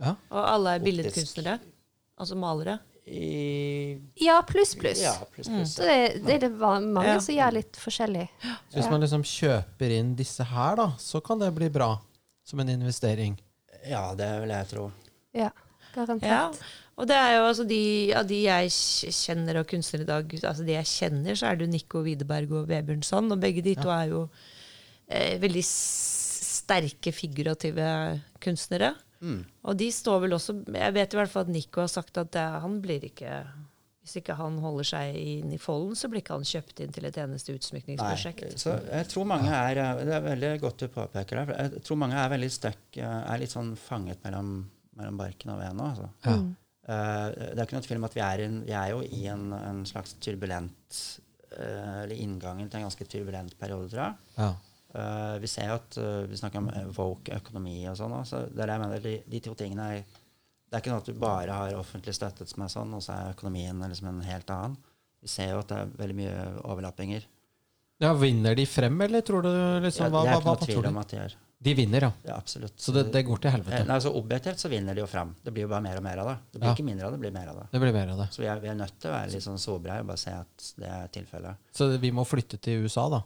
ja. Og alle er billedkunstnere. Altså malere. I, Ja, pluss, pluss. ja, pluss, pluss. Så det, det er det mange Ja. som gjør litt forskjellig. Så hvis man liksom kjøper inn disse her, da, så kan det bli bra. Som en investering. Ja, det vil jeg tro. Ja, garantert. Ja. Og det er jo altså de av de jeg kjenner og kunstnere i dag, altså de jeg kjenner, så er det jo Nico Widerberg og Vebjørnson. Og begge de to er jo eh, veldig sterke figurative kunstnere. Mm. Og de står vel også Jeg vet i hvert fall at Nico har sagt at det, han blir ikke Hvis ikke han holder seg inn i folden, så blir ikke han kjøpt inn til et eneste Nei, utsmykningsprosjekt. så jeg tror mange er eh, Det er veldig godt du påpeker det. For jeg tror mange er veldig stuck, eh, er litt sånn fanget mellom, mellom barken og veden. Altså. Ja. Uh, det er ikke noe tvil om at vi er, i en, vi er jo i en, en slags turbulent uh, Eller inngangen til en ganske turbulent periode, tror jeg. Ja. Uh, vi ser jo at vi snakker om woke økonomi og sånn. også. det er det jeg mener, de, de to tingene er Det er ikke noe at du bare har offentlig støttet som er sånn, og så er økonomien liksom en helt annen. Vi ser jo at det er veldig mye overlappinger. ja, Vinner de frem, eller tror du liksom Ja, Hva, det hva, er hva, ikke noe tvil om at de gjør. De vinner, ja. Ja, absolutt. Så det, det går til Eh, helvete. Nei, altså Objektivt så vinner de jo fram. Det blir jo bare mer og mer av det. Det blir Ja. ikke mindre av det, det blir mer av det. Det blir mer av det. Så vi er, vi er nødt til å være litt sånn sobreie og bare se at det er tilfellet. Så vi må flytte til USA, da.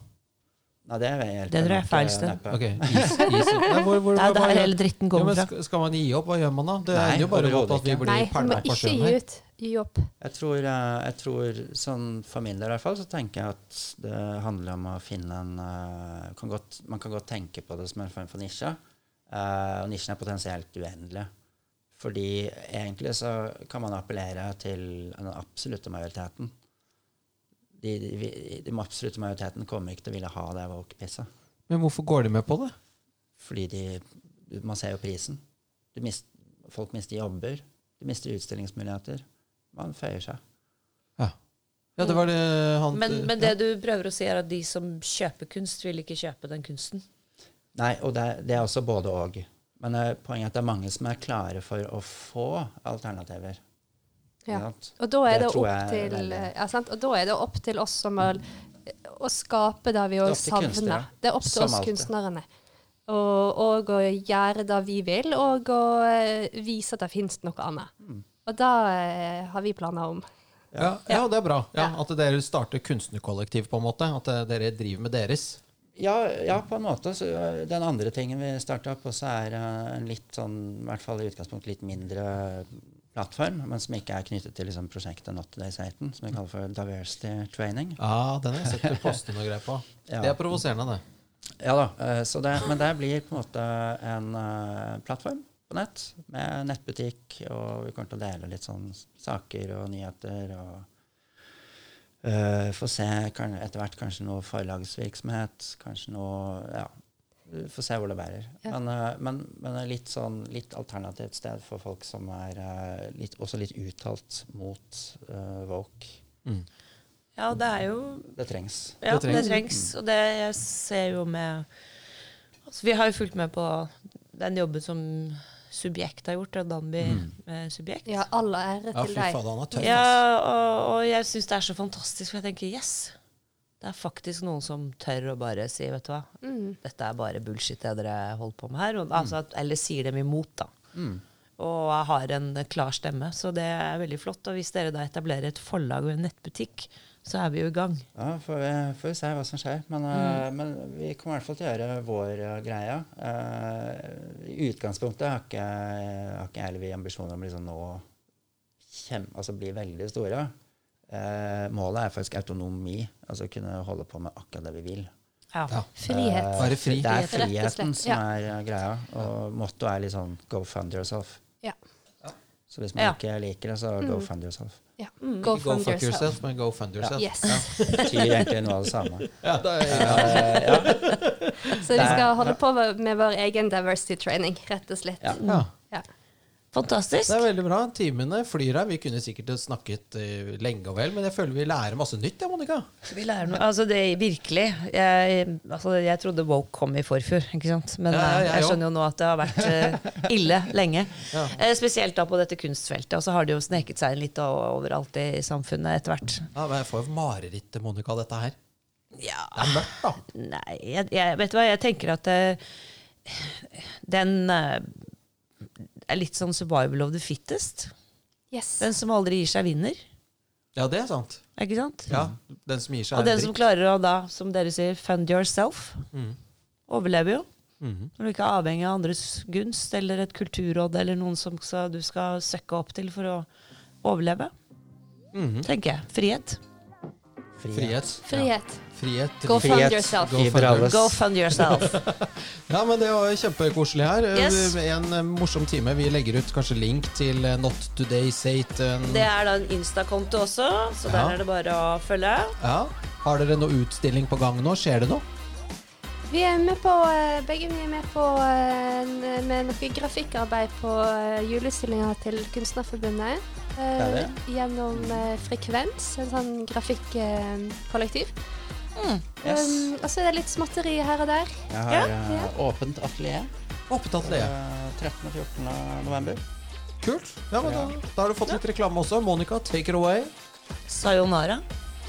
Nei, det er helt Det tror jeg er feil sted. neppe. Is, is. Ja, hvor, hvor, Det er hele dritten ja, kommer men fra. skal, skal man gi opp? Hva gjør man da? Det Nei, ender jo bare opp at vi blir Nei, du må ikke gi ut. Gi opp. Jeg tror, eh, jeg tror sånn for min del i hvert fall, så tenker jeg at det handler om å finne en eh, kan godt, Man kan godt tenke på det som en form for nisje. Uh, og nisjen er potensielt uendelig. Fordi egentlig så kan man appellere til den absolutte majoriteten. De, de, de absolutte majoriteten kommer ikke til å ville ha det woke-pisset. Men hvorfor går de med på det? Fordi de, man ser jo prisen. Du mist, folk mister jobber. Du mister utstillingsmuligheter. Man føyer seg. Ja, ja det var det han Men, men det du prøver å si, er at de som kjøper kunst, vil ikke kjøpe den kunsten. Nei, og det, er- det er også både og. Men uh, poenget er at det er mange som er klare for å få alternativer. Ja. Og da er Det det, opp til ja. Og da er det opp til oss som å, å skape det vi òg savner. Det er opp til som oss alltid. kunstnerne. Og, og å gjøre det vi vil, og å eh, vise at det finnes noe annet. Mm. Og det eh, har vi planer om. ja, ja, det er bra. Ja, At dere starter kunstnerkollektiv, på en måte. At eh, dere driver med deres. Ja, ja, på en måte. Så, den andre tingen vi starta opp også, er en litt sånn, i hvert fall i utgangspunktet litt mindre plattform, men som ikke er knyttet til liksom, prosjektet Not Today Satan, som vi kaller for Diversity Training. Ja, den har jeg sett du poster noe greier på. Ja. Det er provoserende, det. Ja da, eh, så det, men det blir på en måte en uh, plattform på nett med nettbutikk, og vi kommer til å dele litt sånn saker og nyheter og uh, få se etter hvert kanskje noe forlagsvirksomhet, kanskje noe Ja. Vi får se hvor det bærer. Ja. Men, eh, men, men er litt sånn litt alternativt sted for folk som er eh, litt, også litt uttalt mot uh, woke. Mm. Ja, det er jo Det trengs. Ja, Det det trengs. mm. Og det jeg ser jo med altså, Vi har jo fulgt med på den jobben som Subjekt har gjort, og Danby med Subjekt. Ja, alle ære til ja, deg. faen. Ja, og, og jeg syns det er så fantastisk, for jeg tenker yes. Det er faktisk noen som tør å bare si, vet du hva, Mm. dette er bare bullshit det dere holder på med her. Og, altså, at, eller sier dem imot, da. Mm. Og har en klar stemme. Så det er veldig flott. Og hvis dere da etablerer et forlag og en nettbutikk, så er vi jo i gang. Ja, får vi, får vi se hva som skjer. Men, uh, men vi kommer i hvert fall til å gjøre vår uh, greie. Uh, I utgangspunktet har ikke, har ikke jeg eller vi ambisjoner om liksom nå kjem, altså bli veldig store. Eh, målet er faktisk autonomi. Altså kunne holde på med akkurat det vi vil. Ja. Ja. Frihet. Eh, Være fri. Det er friheten som ja. er eh, greia. Og mottoet er litt sånn 'go fund yourself'. Ja. Så hvis man Ja. ikke liker det, så go fund yourself. Ja. Mm. Go go fund fuck yourself. yourself, men go fund yourself. Yes. Det betyr egentlig noe av det samme. Ja, da ja. Ja. Så vi skal holde på med vår egen diversity training, rett og slett. Ja. Fantastisk. Det er veldig bra. Timene flyr her. Vi kunne sikkert snakket uh, lenge og vel, men jeg føler vi lærer masse nytt, ja, Monica. Vi lærer noe. Altså, det er virkelig. Jeg, altså, jeg trodde woke kom i forfjor, ikke sant. Men Ja, ja, ja, jeg skjønner jo nå at det har vært uh, ille lenge. Ja. Eh, spesielt da på dette kunstfeltet. Og så har det jo sneket seg inn litt overalt i samfunnet etter hvert. Ja, men jeg får jo mareritt, Monica, dette her. Ja. Det er mørkt, da. Nei, jeg, jeg, vet du hva, jeg tenker at eh, den eh, er litt sånn survival of the fittest. Yes. Den som aldri gir seg, vinner. Ja, det er sant. Ikke sant? Ja, Den som gir seg Og den som klarer å da, som dere sier, fund yourself, Mm. overlever jo. Mhm. Når du ikke er avhengig av andres gunst eller et kulturråd eller noen som skal, du skal søkke opp til for å overleve. Mhm. Tenker jeg. Frihet. Frihet. Frihet. Ja. Frihet. Go frihet. fund yourself. Go fund Go fund yourself. Ja, men det var kjempekoselig her. Yes. En eh, morsom time. Vi legger ut kanskje link til eh, Not Today Satan. Det er da en Insta-konto også, så der Ja. er det bare å følge. Ja. Har dere noe utstilling på gang nå? Skjer det noe? Vi er med på, eh, begge vi er med på eh, med noe grafikkarbeid på juleutstillinga til Kunstnerforbundet. eh, er det. gjennom eh, Frekvens, en sånn grafikkollektiv. Mm. Yes. Um, og så er det litt småtteri her og der. Jeg har eh, åpent atelier Åpent atelier. eh, 13. og 14. november. Kult. Ja, men da, da har du fått litt reklame også. Monica, take it away. Sayonara.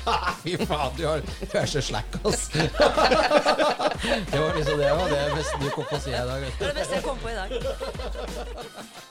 Fy faen, du, har, du er så slack, ass. det var liksom det, var det beste du kom på å si i dag. vet du. Det er det beste jeg kom på i dag.